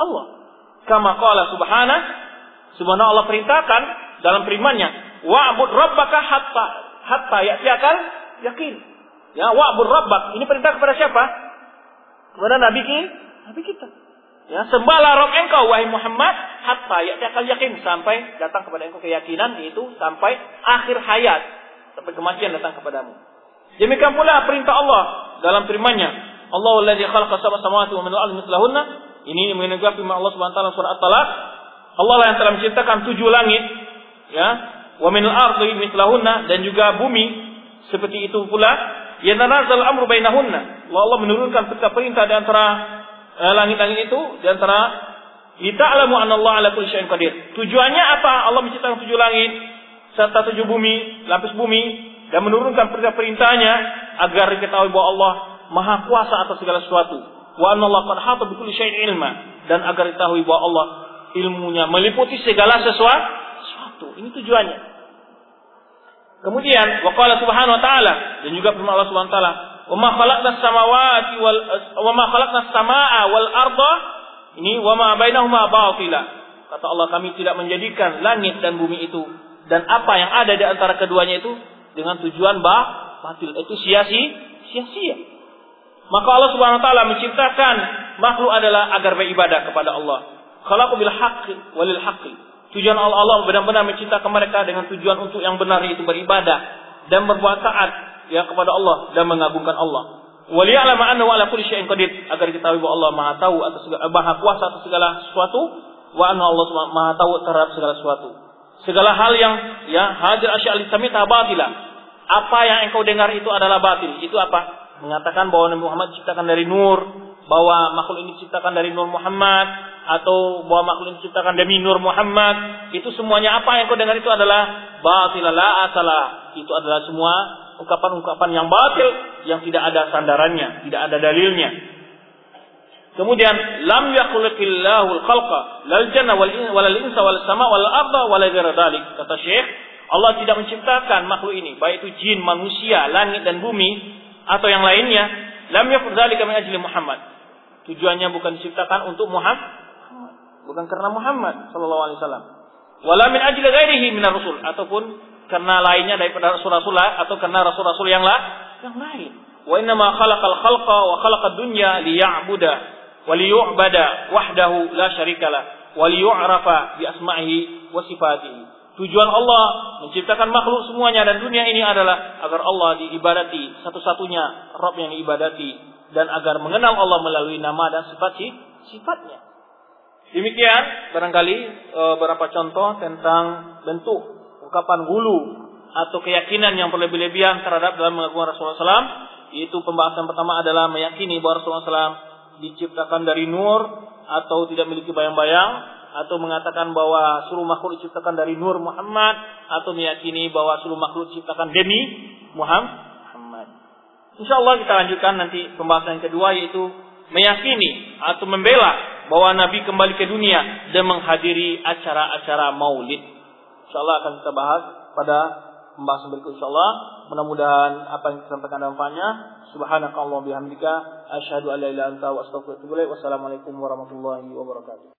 Allah. Kama qala subhana Subhanahu Allah perintahkan dalam firman-Nya, "Wa'bud rabbaka hatta hatta ya'tiyakal yakin. Ya, wa'bud rabbak. Ini perintah kepada siapa? Kepada Nabi kita. Nabi kita. Ya, sembahlah Rabb engkau wahai Muhammad hatta akan yakin sampai datang kepada engkau keyakinan yaitu sampai akhir hayat sampai kematian datang kepadamu. Demikian pula perintah Allah dalam firman-Nya, Allah alladzi khalaqa sab'a samawati wa min al-ardi mithlahunna. Ini menegak firman Allah Subhanahu wa taala surah At-Talaq. Allah lah yang telah menciptakan tujuh langit, ya, wa min al-ardi mithlahunna dan juga bumi seperti itu pula, yanazal amru bainahunna. Allah menurunkan perintah di antara eh, langit-langit itu di antara lita'lamu anna Allah ala kulli syai'in qadir. Tujuannya apa? Allah menciptakan tujuh langit serta tujuh bumi, lapis bumi dan menurunkan perintah-perintahnya agar diketahui bahwa Allah Maha kuasa atas segala sesuatu. Wa anna Allah qad hata bi kulli syai'in ilma dan agar diketahui bahwa Allah ilmunya meliputi segala sesuatu. Ini tujuannya. Kemudian waqala subhanahu wa ta'ala dan juga firman Allah Subhanahu wa taala, "Wa ma khalaqnas samawati wal wa ma khalaqnas samaa wal arda" ini wa ma bainahuma batila. Kata Allah kami tidak menjadikan langit dan bumi itu dan apa yang ada di antara keduanya itu dengan tujuan bah batil itu sia-sia sia Maka Allah Subhanahu wa taala menciptakan makhluk adalah agar beribadah kepada Allah. Khalaqu bil haqqi walil haqqi Tujuan Allah, Allah benar-benar menciptakan mereka dengan tujuan untuk yang benar yaitu beribadah dan berbuat taat ya kepada Allah dan mengagungkan Allah. Waliya'lama annahu ala kulli syai'in qadir agar kita bahwa Allah Maha tahu atas segala Maha kuasa atas segala sesuatu wa anna Allah Maha tahu terhadap segala sesuatu. Segala hal yang ya hadir asya' samita batila. Apa yang engkau dengar itu adalah batil. Itu apa? Mengatakan bahwa Nabi Muhammad diciptakan dari nur, bahwa makhluk ini diciptakan dari nur Muhammad atau bahwa makhluk ini diciptakan dari nur Muhammad itu semuanya apa yang kau dengar itu adalah batil la asalah itu adalah semua ungkapan-ungkapan yang batil yang tidak ada sandarannya tidak ada dalilnya Kemudian lam yakhluqillahu al-khalqa lal janna wal wal insa wal sama wal arda wal. Kata Syekh, Allah tidak menciptakan makhluk ini, baik itu jin, manusia, langit dan bumi atau yang lainnya. Lam yakun dzalika min ajli Muhammad. Tujuannya bukan diciptakan untuk Muhammad, bukan karena Muhammad sallallahu alaihi wasallam. Wala min ajli ghairihi min rasul ataupun karena lainnya daripada rasul-rasul atau karena rasul-rasul yang lain yang lain. Wa inna ma khalaqal khalqa wa khalaqad dunya liya'buda wa liyu'bada wahdahu la syarikalah wa liyu'rafa bi asma'ihi wa sifatihi. Tujuan Allah menciptakan makhluk semuanya dan dunia ini adalah agar Allah diibadati satu-satunya Rabb yang diibadati dan agar mengenal Allah melalui nama dan sifat sifatnya. Demikian barangkali e, beberapa contoh tentang bentuk ungkapan gulu atau keyakinan yang berlebih-lebihan terhadap dalam mengaku Rasulullah SAW. Yaitu pembahasan pertama adalah meyakini bahwa Rasulullah SAW diciptakan dari nur atau tidak memiliki bayang-bayang atau mengatakan bahwa seluruh makhluk diciptakan dari nur Muhammad atau meyakini bahwa seluruh makhluk diciptakan demi Muhammad. Insya Allah kita lanjutkan nanti pembahasan kedua yaitu meyakini atau membela bahwa Nabi kembali ke dunia dan menghadiri acara-acara maulid. Insya Allah akan kita bahas pada pembahasan berikut insya Allah. Mudah-mudahan apa yang kita sampaikan manfaatnya. Subhanakallah bihamdika. Asyhadu an la ilaha illa anta. Wassalamualaikum warahmatullahi wabarakatuh.